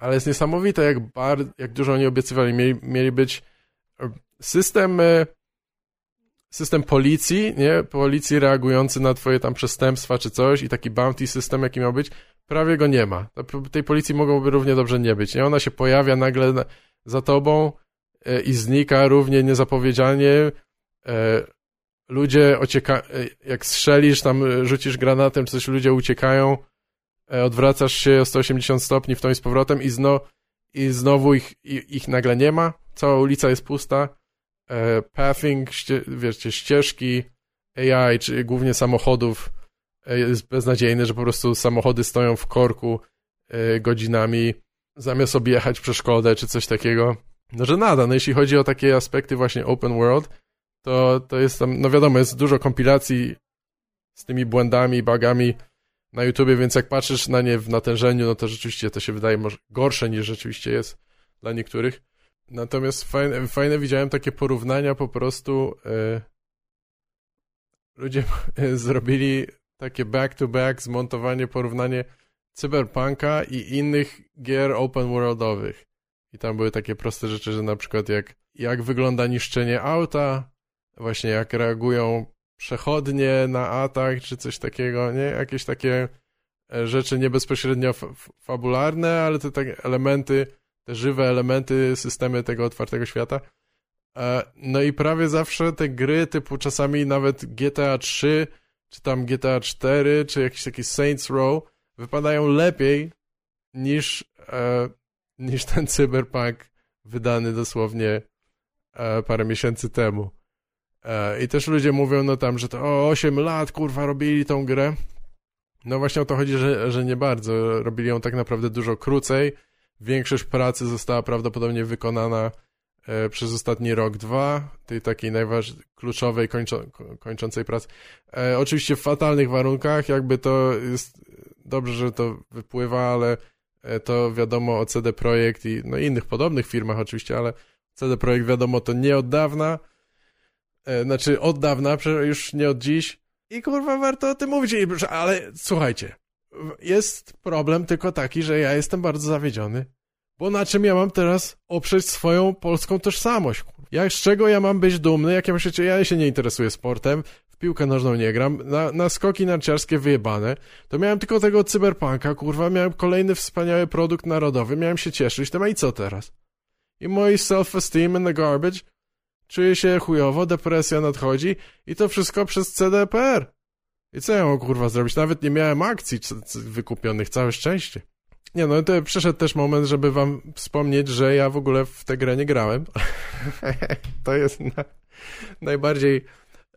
ale jest niesamowite, jak, bar, jak dużo oni obiecywali. Mieli, mieli być system system policji, nie? Policji reagujący na twoje tam przestępstwa czy coś i taki bounty system, jaki miał być, prawie go nie ma. Tej policji mogłoby równie dobrze nie być, nie? Ona się pojawia nagle za tobą e, i znika równie niezapowiedzianie. E, ludzie ocieka... E, jak strzelisz, tam rzucisz granatem czy coś, ludzie uciekają, odwracasz się o 180 stopni w tą i z powrotem i, zno... i znowu ich, ich nagle nie ma. Cała ulica jest pusta E, pathing, ście, wiecie, ścieżki AI, czy głównie samochodów e, jest beznadziejny, że po prostu samochody stoją w korku e, godzinami, zamiast objechać przeszkodę, czy coś takiego. No, że nada. No, jeśli chodzi o takie aspekty właśnie open world, to, to jest tam, no wiadomo, jest dużo kompilacji z tymi błędami, bugami na YouTubie, więc jak patrzysz na nie w natężeniu, no to rzeczywiście to się wydaje może gorsze niż rzeczywiście jest dla niektórych. Natomiast fajne, fajne widziałem takie porównania po prostu. E, ludzie zrobili takie back-to-back zmontowanie, porównanie Cyberpunka i innych gier open worldowych. I tam były takie proste rzeczy, że na przykład jak, jak wygląda niszczenie auta, właśnie jak reagują przechodnie na atak, czy coś takiego, nie? Jakieś takie e, rzeczy nie bezpośrednio fabularne, ale te takie elementy te żywe elementy, systemy tego otwartego świata. E, no i prawie zawsze te gry typu czasami nawet GTA 3, czy tam GTA 4, czy jakiś taki Saints Row wypadają lepiej niż, e, niż ten Cyberpunk wydany dosłownie parę miesięcy temu. E, I też ludzie mówią, no tam, że to o 8 lat, kurwa, robili tą grę. No właśnie o to chodzi, że, że nie bardzo. Robili ją tak naprawdę dużo krócej. Większość pracy została prawdopodobnie wykonana e, przez ostatni rok, dwa, tej takiej najważniejszej, kluczowej, kończą, kończącej pracy. E, oczywiście w fatalnych warunkach, jakby to jest dobrze, że to wypływa, ale e, to wiadomo o CD Projekt i no, innych podobnych firmach oczywiście, ale CD Projekt wiadomo to nie od dawna, znaczy od dawna, już nie od dziś i kurwa warto o tym mówić, ale słuchajcie, jest problem tylko taki, że ja jestem bardzo zawiedziony, bo na czym ja mam teraz oprzeć swoją polską tożsamość? Jak, z czego ja mam być dumny? Jak ja ja się nie interesuję sportem, w piłkę nożną nie gram, na, na skoki narciarskie wyjebane, to miałem tylko tego cyberpunka, kurwa, miałem kolejny wspaniały produkt narodowy, miałem się cieszyć, to a i co teraz? I mój self-esteem in the garbage, czuję się chujowo, depresja nadchodzi i to wszystko przez CDPR. I co ja kurwa zrobić? Nawet nie miałem akcji wykupionych, całe szczęście. Nie no, to przyszedł też moment, żeby wam wspomnieć, że ja w ogóle w tę grę nie grałem. to jest na, najbardziej...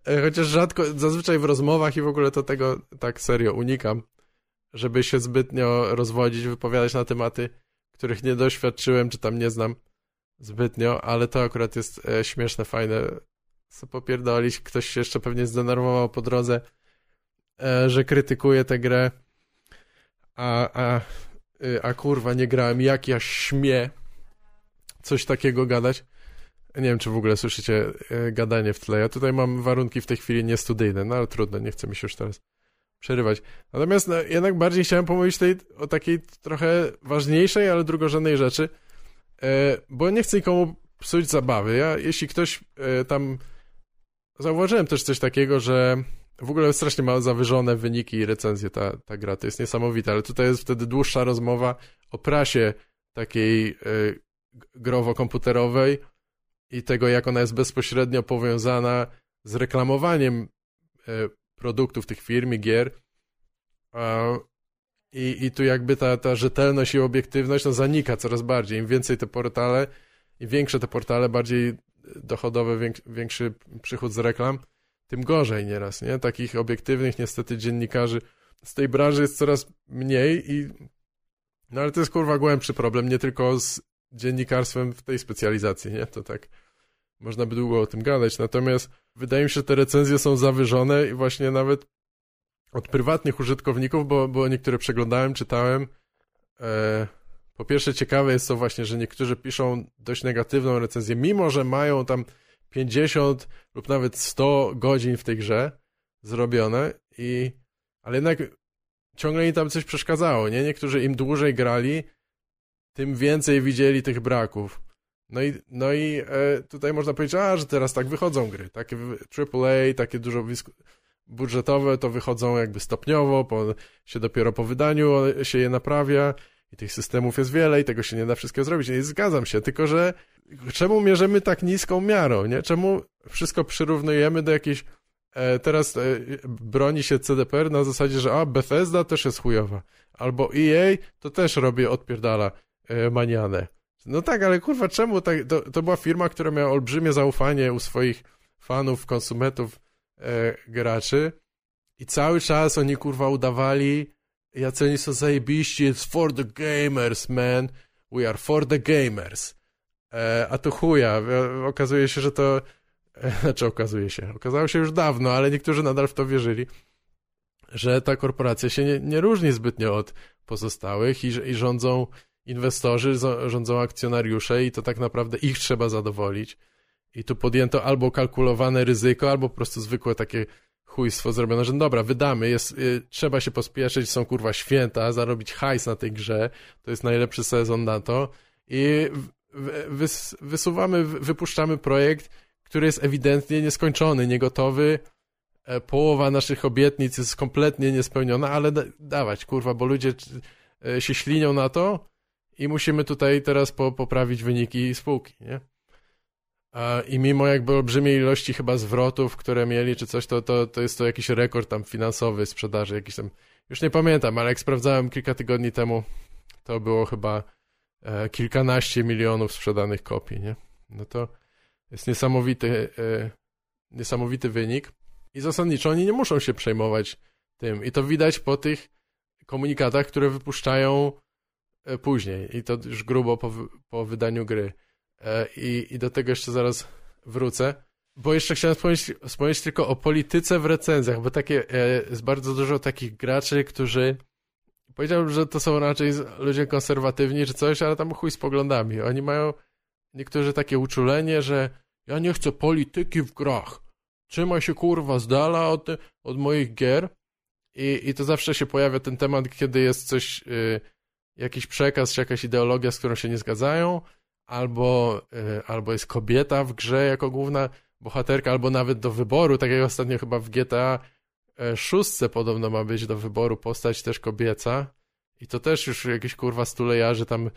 E, chociaż rzadko, zazwyczaj w rozmowach i w ogóle to tego tak serio unikam, żeby się zbytnio rozwodzić, wypowiadać na tematy, których nie doświadczyłem, czy tam nie znam zbytnio, ale to akurat jest e, śmieszne, fajne. Co popierdolić, ktoś się jeszcze pewnie zdenerwował po drodze, e, że krytykuje tę grę, a, a Y, a kurwa nie grałem, jak ja śmie coś takiego gadać. Nie wiem, czy w ogóle słyszycie y, gadanie w tle. Ja tutaj mam warunki w tej chwili niestudyjne, no ale trudno, nie chcę mi się już teraz przerywać. Natomiast no, jednak bardziej chciałem pomówić tej, o takiej trochę ważniejszej, ale drugorzędnej rzeczy, bo nie chcę nikomu psuć zabawy. Ja, jeśli ktoś tam... Zauważyłem też coś takiego, że w ogóle strasznie ma zawyżone wyniki i recenzje ta, ta gra, to jest niesamowite, ale tutaj jest wtedy dłuższa rozmowa o prasie takiej y, growo-komputerowej i tego, jak ona jest bezpośrednio powiązana z reklamowaniem produktów tych firm i gier. I, I tu jakby ta, ta rzetelność i obiektywność no, zanika coraz bardziej. Im więcej te portale, im większe te portale, bardziej dochodowe, większy przychód z reklam, tym gorzej nieraz, nie? Takich obiektywnych niestety dziennikarzy z tej branży jest coraz mniej i no ale to jest kurwa głębszy problem, nie tylko z dziennikarstwem w tej specjalizacji, nie? To tak można by długo o tym gadać, natomiast wydaje mi się, że te recenzje są zawyżone i właśnie nawet od prywatnych użytkowników, bo, bo niektóre przeglądałem, czytałem. E, po pierwsze ciekawe jest to właśnie, że niektórzy piszą dość negatywną recenzję, mimo że mają tam 50 lub nawet 100 godzin w tej grze zrobione i ale jednak ciągle im tam coś przeszkadzało, nie? Niektórzy im dłużej grali, tym więcej widzieli tych braków. No i, no i e, tutaj można powiedzieć, a, że teraz tak wychodzą gry. Takie AAA, takie dużo budżetowe to wychodzą jakby stopniowo, po, się dopiero po wydaniu się je naprawia i tych systemów jest wiele i tego się nie da wszystkiego zrobić. I zgadzam się, tylko że czemu mierzymy tak niską miarą, nie? Czemu wszystko przyrównujemy do jakiejś e, teraz e, broni się CDPR na zasadzie, że a, Bethesda też jest chujowa, albo EA to też robi odpierdala e, manianę. No tak, ale kurwa, czemu tak, to, to była firma, która miała olbrzymie zaufanie u swoich fanów, konsumentów, e, graczy i cały czas oni kurwa udawali, jacy oni są zajebiści, it's for the gamers, man, we are for the gamers. E, a tu chuja. E, okazuje się, że to... E, znaczy okazuje się. Okazało się już dawno, ale niektórzy nadal w to wierzyli, że ta korporacja się nie, nie różni zbytnio od pozostałych i, i rządzą inwestorzy, rządzą akcjonariusze i to tak naprawdę ich trzeba zadowolić. I tu podjęto albo kalkulowane ryzyko, albo po prostu zwykłe takie chujstwo zrobione, że dobra, wydamy, jest, y, trzeba się pospieszyć, są kurwa święta, zarobić hajs na tej grze, to jest najlepszy sezon na to i wys, wysuwamy, wypuszczamy projekt, który jest ewidentnie nieskończony, niegotowy. E, połowa naszych obietnic jest kompletnie niespełniona, ale da, dawać, kurwa, bo ludzie e, się ślinią na to i musimy tutaj teraz po, poprawić wyniki spółki, nie? I mimo jakby olbrzymiej ilości chyba zwrotów, które mieli czy coś, to, to, to jest to jakiś rekord tam finansowy sprzedaży, jakiś tam, już nie pamiętam, ale jak sprawdzałem kilka tygodni temu, to było chyba E, kilkanaście milionów sprzedanych kopii, nie? No to jest niesamowity, e, niesamowity wynik i zasadniczo oni nie muszą się przejmować tym. I to widać po tych komunikatach, które wypuszczają e, później i to już grubo po, po wydaniu gry. E, I, I do tego jeszcze zaraz wrócę. Bo jeszcze chciałem wspomnieć, wspomnieć tylko o polityce w recenzjach, bo takie, e, jest bardzo dużo takich graczy, którzy powiedziałbym, że to są raczej ludzie konserwatywni czy coś, ale tam chuj z poglądami. Oni mają niektórzy takie uczulenie, że ja nie chcę polityki w grach. Trzymaj się kurwa z dala od, od moich gier. I, I to zawsze się pojawia ten temat, kiedy jest coś, y, jakiś przekaz czy jakaś ideologia, z którą się nie zgadzają, albo, y, albo jest kobieta w grze jako główna bohaterka, albo nawet do wyboru, tak jak ostatnio chyba w GTA 6 podobno ma być do wyboru postać też kobieca. I to też już jakieś kurwa stulejarzy tam e,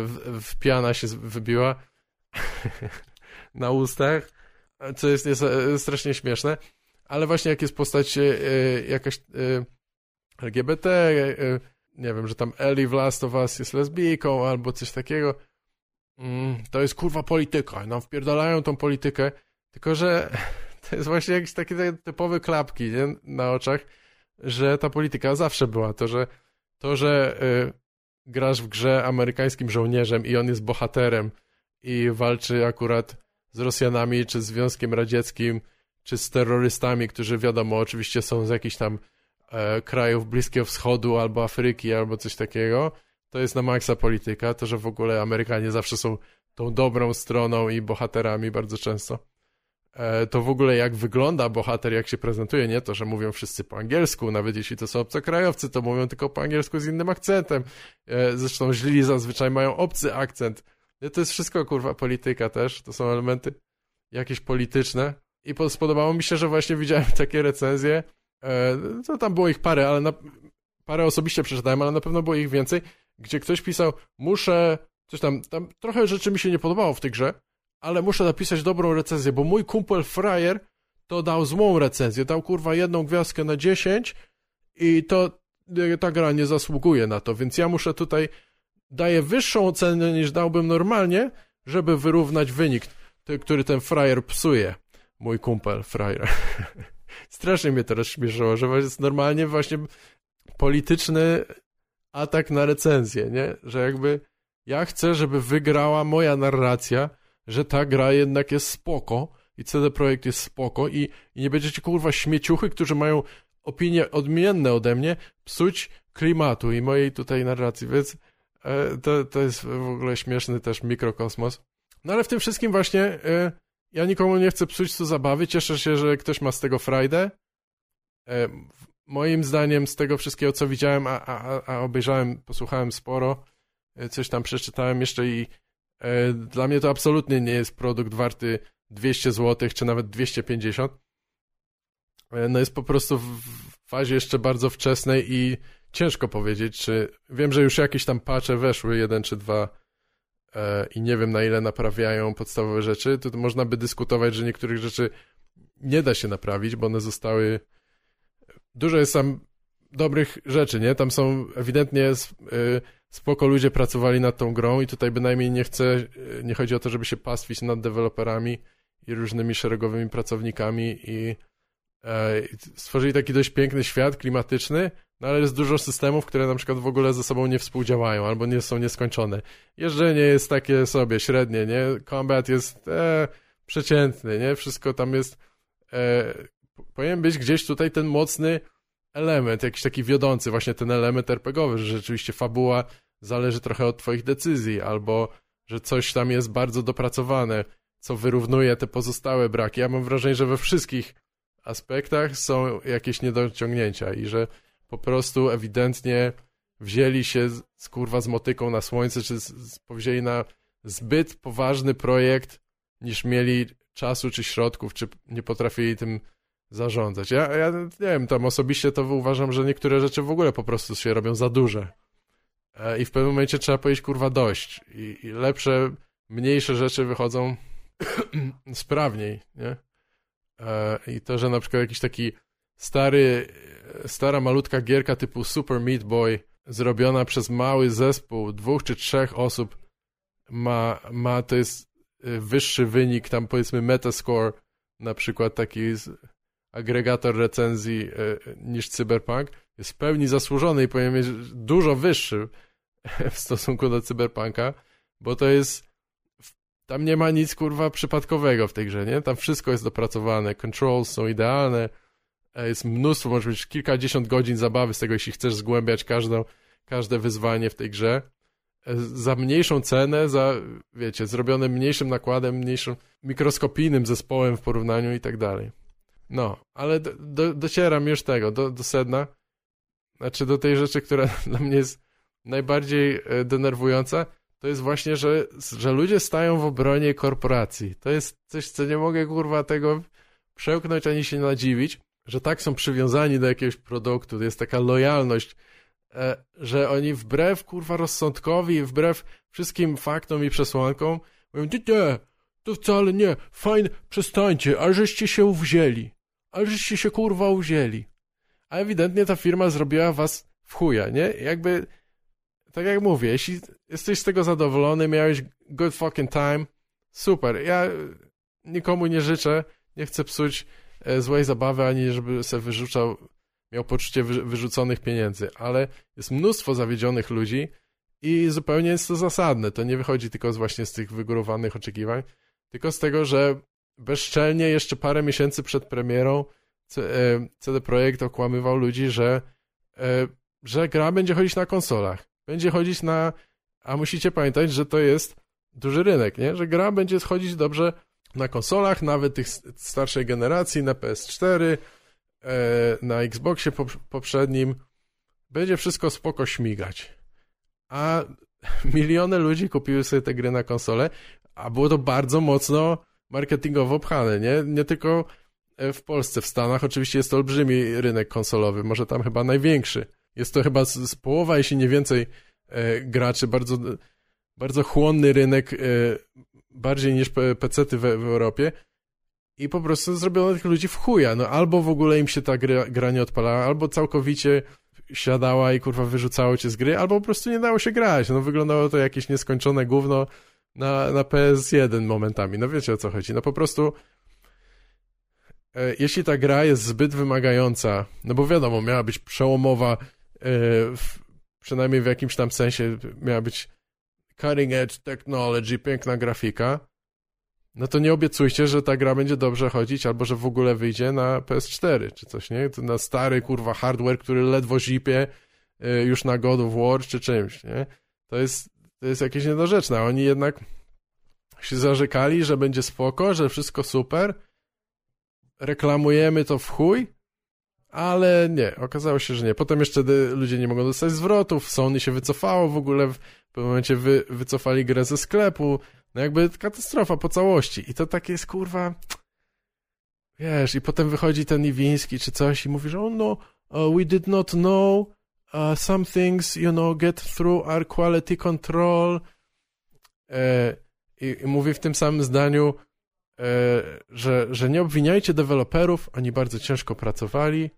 w, w piana się wybiła na ustach, co jest strasznie śmieszne. Ale właśnie jak jest postać e, jakaś e, LGBT, nie wiem, że tam Ellie w Last of Us jest lesbijką albo coś takiego, mm, to jest kurwa polityka. Nam wpierdalają tą politykę, tylko że to jest właśnie jakieś takie typowe klapki nie? na oczach, że ta polityka zawsze była. To, że, to, że y, grasz w grze amerykańskim żołnierzem i on jest bohaterem i walczy akurat z Rosjanami, czy z Związkiem Radzieckim, czy z terrorystami, którzy wiadomo, oczywiście są z jakichś tam e, krajów Bliskiego Wschodu albo Afryki, albo coś takiego, to jest na maksa polityka. To, że w ogóle Amerykanie zawsze są tą dobrą stroną i bohaterami bardzo często. E, to w ogóle jak wygląda bohater, jak się prezentuje, nie to, że mówią wszyscy po angielsku, nawet jeśli to są obcokrajowcy, to mówią tylko po angielsku z innym akcentem. E, zresztą źli zazwyczaj mają obcy akcent. To jest wszystko, kurwa, polityka też, to są elementy jakieś polityczne. I spodobało mi się, że właśnie widziałem takie recenzje, e, to tam było ich parę, ale na, parę osobiście przeczytałem, ale na pewno było ich więcej, gdzie ktoś pisał, muszę, coś tam, tam trochę rzeczy mi się nie podobało w tej grze, ale muszę napisać dobrą recenzję, bo mój kumpel Frajer to dał złą recenzję, dał kurwa jedną gwiazdkę na 10 i to e, ta gra nie zasługuje na to, więc ja muszę tutaj daję wyższą ocenę niż dałbym normalnie, żeby wyrównać wynik, który ten frajer psuje. Mój kumpel frajer. Strasznie mnie to rozśmieszyło, że jest normalnie właśnie polityczny atak na recenzję, nie? Że jakby ja chcę, żeby wygrała moja narracja, że ta gra jednak jest spoko i CD Projekt jest spoko i, i nie będziecie kurwa śmieciuchy, którzy mają opinie odmienne ode mnie, psuć klimatu i mojej tutaj narracji, więc e, to, to jest w ogóle śmieszny też mikrokosmos. No ale w tym wszystkim właśnie e, ja nikomu nie chcę psuć tu zabawy, cieszę się, że ktoś ma z tego frajdę. E, moim zdaniem z tego wszystkiego, co widziałem, a, a, a obejrzałem, posłuchałem sporo, e, coś tam przeczytałem jeszcze i E, dla mnie to absolutnie nie jest produkt warty 200 zł, czy nawet 250. E, no jest po prostu w fazie jeszcze bardzo wczesnej i ciężko powiedzieć, czy... Wiem, że już jakieś tam patche weszły, jeden czy dwa e, i nie wiem na ile naprawiają podstawowe rzeczy, to można by dyskutować, że niektórych rzeczy nie da się naprawić, bo one zostały... Dużo jest tam dobrych rzeczy, nie? Tam są ewidentnie spoko ludzie pracowali nad tą grą i tutaj bynajmniej nie chcę, nie chodzi o to, żeby się pastwić nad deweloperami i różnymi szeregowymi pracownikami i e, stworzyli taki dość piękny świat klimatyczny, no ale jest dużo systemów, które na przykład w ogóle ze sobą nie współdziałają albo nie są nieskończone. Jeżdżenie jest takie sobie, średnie, nie? Combat jest e, przeciętny, nie? Wszystko tam jest e, powinien być gdzieś tutaj ten mocny element, jakiś taki wiodący, właśnie ten element RPGowy, że rzeczywiście fabuła zależy trochę od twoich decyzji, albo że coś tam jest bardzo dopracowane, co wyrównuje te pozostałe braki. Ja mam wrażenie, że we wszystkich aspektach są jakieś niedociągnięcia i że po prostu ewidentnie wzięli się z, kurwa z motyką na słońce, czy z, z, powzięli na zbyt poważny projekt, niż mieli czasu czy środków, czy nie potrafili tym zarządzać. Ja, ja nie wiem, tam osobiście to uważam, że niektóre rzeczy w ogóle po prostu się robią za duże. E, I w pewnym momencie trzeba powiedzieć, kurwa, dość. I, i lepsze, mniejsze rzeczy wychodzą sprawniej, nie? E, I to, że na przykład jakiś taki stary, stara malutka gierka typu Super Meat Boy zrobiona przez mały zespół dwóch czy trzech osób ma, ma to jest e, wyższy wynik, tam powiedzmy metascore na przykład taki agregator recenzji e, niż Cyberpunk, jest w pełni zasłużony i powinien mieć dużo wyższy w stosunku do Cyberpunka, bo to jest tam nie ma nic kurwa przypadkowego w tej grze, nie? Tam wszystko jest dopracowane, controls są idealne, e, jest mnóstwo, może być kilkadziesiąt godzin zabawy z tego, jeśli chcesz zgłębiać każde wyzwanie w tej grze. E, za mniejszą cenę, za, wiecie, zrobione mniejszym nakładem, mniejszym mikroskopijnym zespołem w porównaniu i tak dalej. No, ale do, do, docieram już tego, do, do sedna. Znaczy do tej rzeczy, która dla mnie jest najbardziej e, denerwująca, to jest właśnie, że, że ludzie stają w obronie korporacji. To jest coś, co nie mogę kurwa tego przełknąć ani się nadziwić, że tak są przywiązani do jakiegoś produktu, to jest taka lojalność, e, że oni wbrew kurwa rozsądkowi, wbrew wszystkim faktom i przesłankom mówią, nie, nie, to wcale nie, fajne, przestańcie, ale żeście się uwzięli, ale żeście się kurwa uwzięli. A ewidentnie ta firma zrobiła was w chuja, nie? Jakby tak jak mówię, jeśli jesteś z tego zadowolony, miałeś good fucking time, super. Ja nikomu nie życzę, nie chcę psuć e, złej zabawy, ani żeby sobie wyrzucał, miał poczucie wyrzuconych pieniędzy, ale jest mnóstwo zawiedzionych ludzi i zupełnie jest to zasadne. To nie wychodzi tylko z właśnie z tych wygórowanych oczekiwań, tylko z tego, że bezczelnie jeszcze parę miesięcy przed premierą CD e, Projekt okłamywał ludzi, że, e, że gra będzie chodzić na konsolach będzie chodzić na... A musicie pamiętać, że to jest duży rynek, nie? Że gra będzie chodzić dobrze na konsolach, nawet tych starszej generacji, na PS4, e, na Xboxie poprzednim. Będzie wszystko spoko śmigać. A miliony ludzi kupiły sobie te gry na konsole, a było to bardzo mocno marketingowo pchane, nie? Nie tylko e, w Polsce, w Stanach oczywiście jest to olbrzymi rynek konsolowy, może tam chyba największy. Jest to chyba z, z połowa, jeśli nie więcej e, graczy, bardzo, bardzo chłonny rynek, e, bardziej niż PC-ty w, w, Europie. I po prostu zrobiono tych ludzi w chuja. No albo w ogóle im się ta gra, gra nie odpalała, albo całkowicie siadała i kurwa wyrzucało cię z gry, albo po prostu nie dało się grać. No wyglądało to jakieś nieskończone gówno na, na PS1 momentami. No wiecie o co chodzi. No po prostu e, jeśli ta gra jest zbyt wymagająca, no bo wiadomo, miała być przełomowa E, w, przynajmniej w jakimś tam sensie miała być cutting edge technology, piękna grafika, no to nie obiecujcie, że ta gra będzie dobrze chodzić, albo że w ogóle wyjdzie na PS4 czy coś, nie? To na stary, kurwa, hardware, który ledwo zipie e, już na God of War czy czymś, nie? To jest, to jest jakieś niedorzeczne. Oni jednak się zarzekali, że będzie spoko, że wszystko super, reklamujemy to w chuj, ale nie, okazało się, że nie. Potem jeszcze ludzie nie mogą dostać zwrotów, Sony się wycofało w ogóle, w pewnym momencie wy, wycofali grę ze sklepu, no jakby katastrofa po całości. I to takie jest, kurwa, wiesz, i potem wychodzi ten Iwiński czy coś i mówi, że oh no, uh, we did not know, uh, some things, you know, get through our quality control. E, i, I mówi w tym samym zdaniu, e, że, że nie obwiniajcie deweloperów, oni bardzo ciężko pracowali,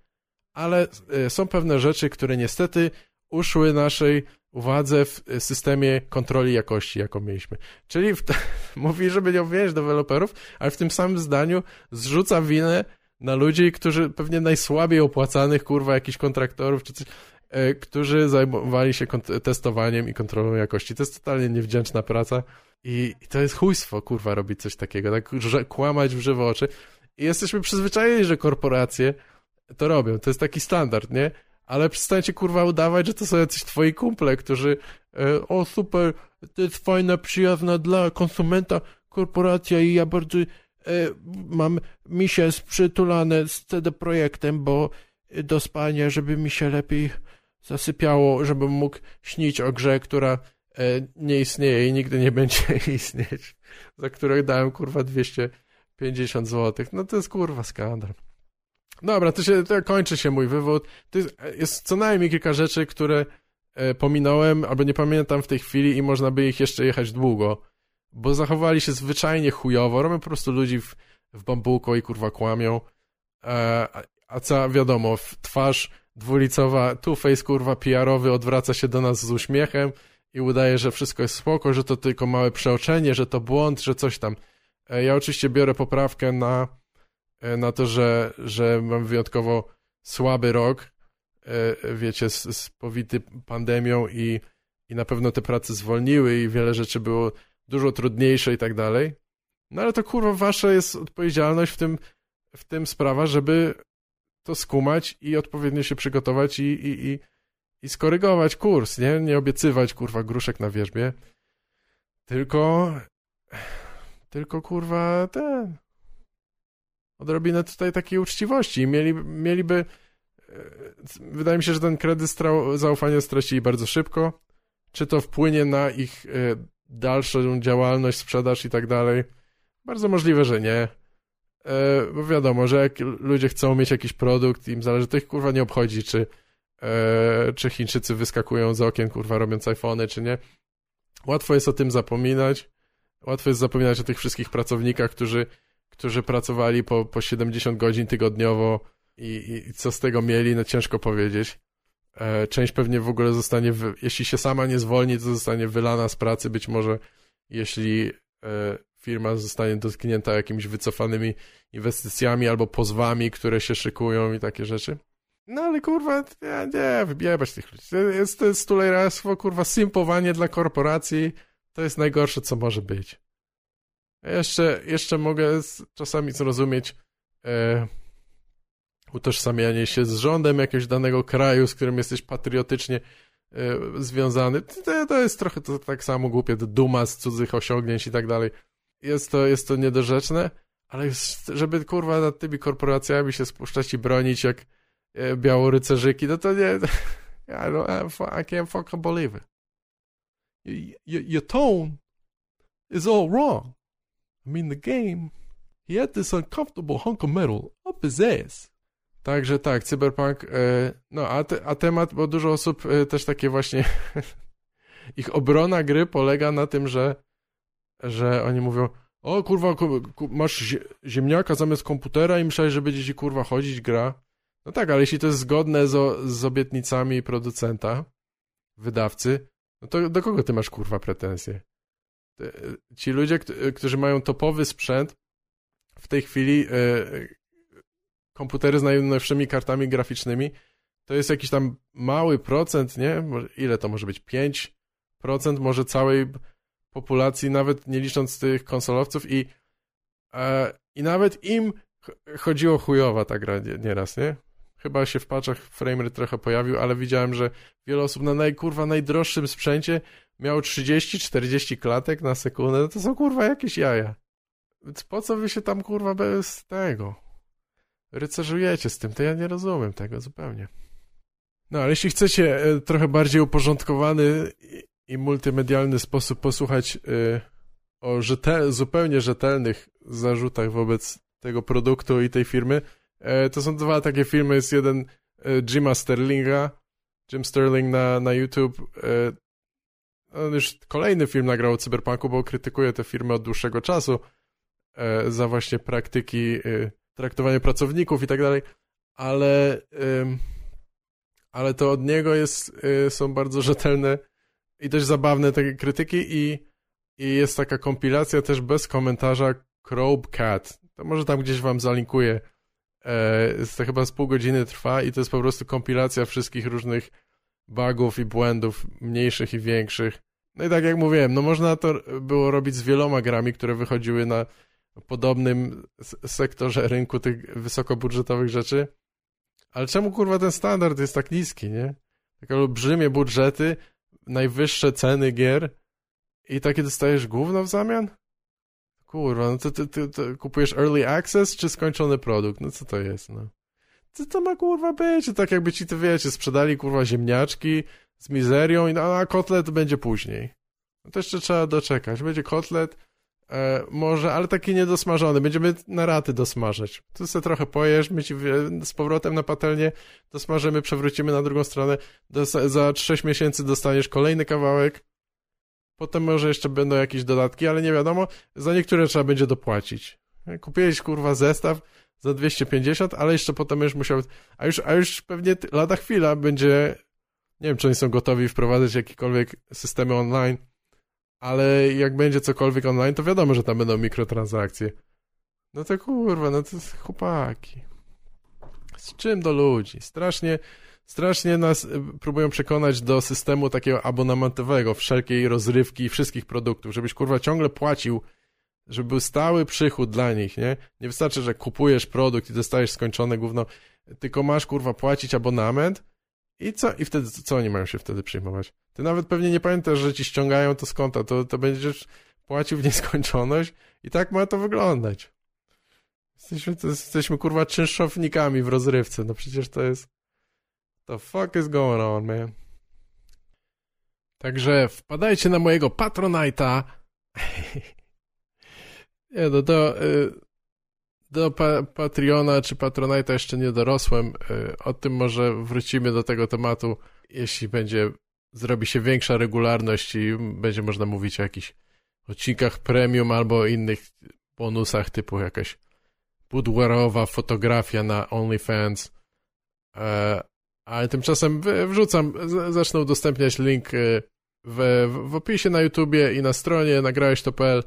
ale e, są pewne rzeczy, które niestety uszły naszej uwadze w systemie kontroli jakości, jaką mieliśmy. Czyli w, mówi, żeby nie obwiniać deweloperów, ale w tym samym zdaniu zrzuca winę na ludzi, którzy pewnie najsłabiej opłacanych, kurwa, jakichś kontraktorów, czy coś, którzy zajmowali się testowaniem i kontrolą jakości. To jest totalnie niewdzięczna praca i, i to jest chujstwo, kurwa, robić coś takiego, tak że, kłamać w żywe oczy. I jesteśmy przyzwyczajeni, że korporacje to robią. To jest taki standard, nie? Ale przestańcie kurwa udawać, że to są jacyś twoi kumple, którzy e, o super, to jest fajna, przyjazna dla konsumenta korporacja i ja bardzo e, mam misie przytulane z CD Projektem, bo do spania, żeby mi się lepiej zasypiało, żebym mógł śnić o grze, która e, nie istnieje i nigdy nie będzie istnieć, za którą dałem kurwa 250 zł. No to jest kurwa skandal. Dobra, to, się, to kończy się mój wywód. To jest, jest co najmniej kilka rzeczy, które e, pominąłem, albo nie pamiętam w tej chwili i można by ich jeszcze jechać długo, bo zachowali się zwyczajnie chujowo, robią po prostu ludzi w, w bambuko i kurwa kłamią, e, a co wiadomo, w twarz dwulicowa Two-Face kurwa PR-owy odwraca się do nas z uśmiechem i udaje, że wszystko jest spoko, że to tylko małe przeoczenie, że to błąd, że coś tam. E, ja oczywiście biorę poprawkę na e, na to, że, że mam wyjątkowo słaby rok, e, wiecie, spowity pandemią i, i na pewno te prace zwolniły i wiele rzeczy było dużo trudniejsze i tak dalej. No ale to kurwa wasza jest odpowiedzialność w tym, w tym sprawa, żeby to skumać i odpowiednio się przygotować i, i, i, i skorygować kurs, nie? Nie obiecywać kurwa gruszek na wierzbie, tylko tylko kurwa ten odrobinę tutaj takiej uczciwości. Mieli, mieliby e, wydaje mi się, że ten kredyt zaufania stracili bardzo szybko. Czy to wpłynie na ich e, dalszą działalność, sprzedaż i tak dalej? Bardzo możliwe, że nie. E, bo wiadomo, że jak ludzie chcą mieć jakiś produkt, im zależy, to ich kurwa nie obchodzi, czy, czy Chińczycy wyskakują z okien, kurwa, robiąc iPhony, czy nie. Łatwo jest o tym zapominać. Łatwo jest zapominać o tych wszystkich pracownikach, którzy, którzy pracowali po, po 70 godzin tygodniowo i, i co z tego mieli, no ciężko powiedzieć. E, część pewnie w ogóle zostanie, jeśli się sama nie zwolni, to zostanie wylana z pracy, być może jeśli e, firma zostanie dotknięta jakimiś wycofanymi inwestycjami albo pozwami, które się szykują i takie rzeczy. No ale kurwa, nie, nie wybierać tych ludzi. Jest to stuleractwo, kurwa, simpowanie dla korporacji, to jest najgorsze, co może być. Jeszcze, jeszcze mogę czasami zrozumieć e, utożsamianie się z rządem jakiegoś danego kraju, z którym jesteś patriotycznie e, związany. To, to jest trochę to tak samo głupie, to duma z cudzych osiągnięć i tak dalej. Jest to, jest to niedorzeczne, ale żeby kurwa nad tymi korporacjami się spuszczać i bronić jak e, białorycerzyki, no to nie... I, I can't fucking believe it your tone is all wrong. I mean, the game, he had this uncomfortable hunk of metal up his ass. Także tak, cyberpunk, e, no a, te, a temat, bo dużo osób e, też takie właśnie, ich obrona gry polega na tym, że, że oni mówią, o kurwa, masz ziemniaka zamiast komputera i myślałeś, że będzie ci kurwa chodzić gra. No tak, ale jeśli to jest zgodne z, z obietnicami producenta, wydawcy, no to do kogo ty masz kurwa pretensje? Ci ludzie, którzy mają topowy sprzęt, w tej chwili e, komputery z najnowszymi kartami graficznymi, to jest jakiś tam mały procent, nie? Ile to może być? 5% może całej populacji, nawet nie licząc tych konsolowców i, e, i nawet im chodziło chujowa ta gra nieraz, nie? Chyba się w patchach framerate trochę pojawił, ale widziałem, że wiele osób na najkurwa najdroższym sprzęcie miało 30-40 klatek na sekundę. No to są kurwa jakieś jaja. Więc po co wy się tam kurwa bez tego rycerzujecie z tym? To ja nie rozumiem tego zupełnie. No ale jeśli chcecie e, trochę bardziej uporządkowany i multimedialny sposób posłuchać y, o rzetel zupełnie rzetelnych zarzutach wobec tego produktu i tej firmy, E, to są dwa takie filmy. Jest jeden e, Jima Sterlinga, Jim Sterling na, na YouTube. E, on już kolejny film nagrał o cyberpunku, bo krytykuje te firmy od dłuższego czasu za właśnie praktyki traktowania pracowników i tak dalej, ale ale to od niego jest, są bardzo rzetelne i dość zabawne takie krytyki i, i jest taka kompilacja też bez komentarza Cat. To może tam gdzieś wam zalinkuję E, to chyba z pół godziny trwa i to jest po prostu kompilacja wszystkich różnych bugów i błędów, mniejszych i większych. No i tak jak mówiłem, no można to było robić z wieloma grami, które wychodziły na podobnym sektorze rynku tych wysokobudżetowych rzeczy. Ale czemu kurwa ten standard jest tak niski, nie? Takie olbrzymie budżety, najwyższe ceny gier i takie dostajesz gówno w zamian? Kurwa, no to ty, ty, ty, kupujesz early access czy skończony produkt? No co to jest, no? Co to ma kurwa być? Tak jakby ci, to wiecie, sprzedali kurwa ziemniaczki z mizerią i no, a kotlet będzie później. No to jeszcze trzeba doczekać. Będzie kotlet, e, może, ale taki niedosmażony. Będziemy na raty dosmażać. Tu sobie trochę pojesz, my ci z powrotem na patelnię dosmażymy, przewrócimy na drugą stronę. za 6 miesięcy dostaniesz kolejny kawałek Potem może jeszcze będą jakieś dodatki, ale nie wiadomo, za niektóre trzeba będzie dopłacić. Kupiłeś kurwa zestaw za 250, ale jeszcze potem już musiał, a już, a już pewnie lada chwila będzie, nie wiem czy oni są gotowi wprowadzać jakiekolwiek systemy online, ale jak będzie cokolwiek online, to wiadomo, że tam będą mikrotransakcje. No to kurwa, no to chłopaki. Z czym do ludzi? Strasznie, strasznie nas y, próbują przekonać do systemu takiego abonamentowego, wszelkiej rozrywki i wszystkich produktów, żebyś kurwa ciągle płacił, żeby był stały przychód dla nich, nie? Nie wystarczy, że kupujesz produkt i dostajesz skończone gówno, tylko masz kurwa płacić abonament i co? I wtedy co oni mają się wtedy przyjmować? Ty nawet pewnie nie pamiętasz, że ci ściągają to z konta, to, to będziesz płacił w nieskończoność i tak ma to wyglądać. Jesteśmy, to jesteśmy kurwa czynszownikami w rozrywce, no przecież to jest... The fuck is going on, man? Także wpadajcie na mojego Patronite'a. nie, no do, y, do pa Patreona czy Patronite'a jeszcze nie dorosłem. Y, o tym może wrócimy do tego tematu, jeśli będzie, zrobi się większa regularność i będzie można mówić o jakichś odcinkach premium albo innych bonusach typu jakaś boudoirowa fotografia na OnlyFans. E, ale tymczasem wrzucam, zacznę udostępniać link e, w, w opisie na YouTubie i na stronie nagrałeś.pl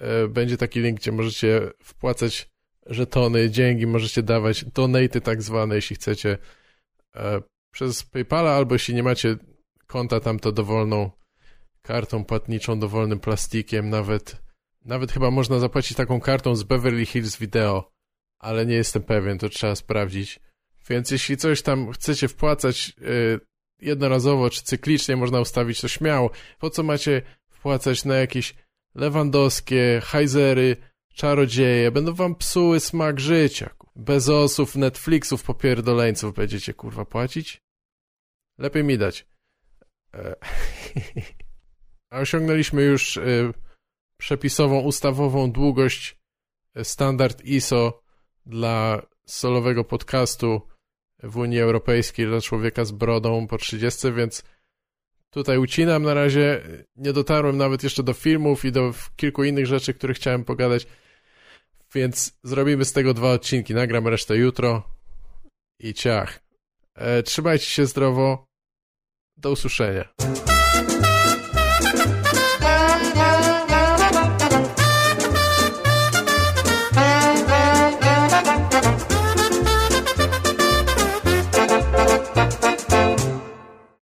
e, będzie taki link, gdzie możecie wpłacać żetony, dzięki, możecie dawać donaty tak zwane, jeśli chcecie przez PayPala, albo jeśli nie macie konta tam, to dowolną kartą płatniczą, dowolnym plastikiem, nawet nawet chyba można zapłacić taką kartą z Beverly Hills Video, ale nie jestem pewien, to trzeba sprawdzić. Więc jeśli coś tam chcecie wpłacać yy, jednorazowo czy cyklicznie, można ustawić to śmiało. Po co macie wpłacać na jakieś lewandowskie, hajzery, czarodzieje? Będą wam psuły smak życia. Bez osów, Netflixów, popierdoleńców będziecie kurwa płacić? Lepiej mi dać. E, A osiągnęliśmy już y, przepisową, ustawową długość y, standard ISO dla solowego podcastu w Unii Europejskiej dla człowieka z brodą po 30, więc tutaj ucinam na razie. Nie dotarłem nawet jeszcze do filmów i do kilku innych rzeczy, których chciałem pogadać, więc zrobimy z tego dwa odcinki. Nagram resztę jutro i ciach. E, trzymajcie się zdrowo. Do usłyszenia.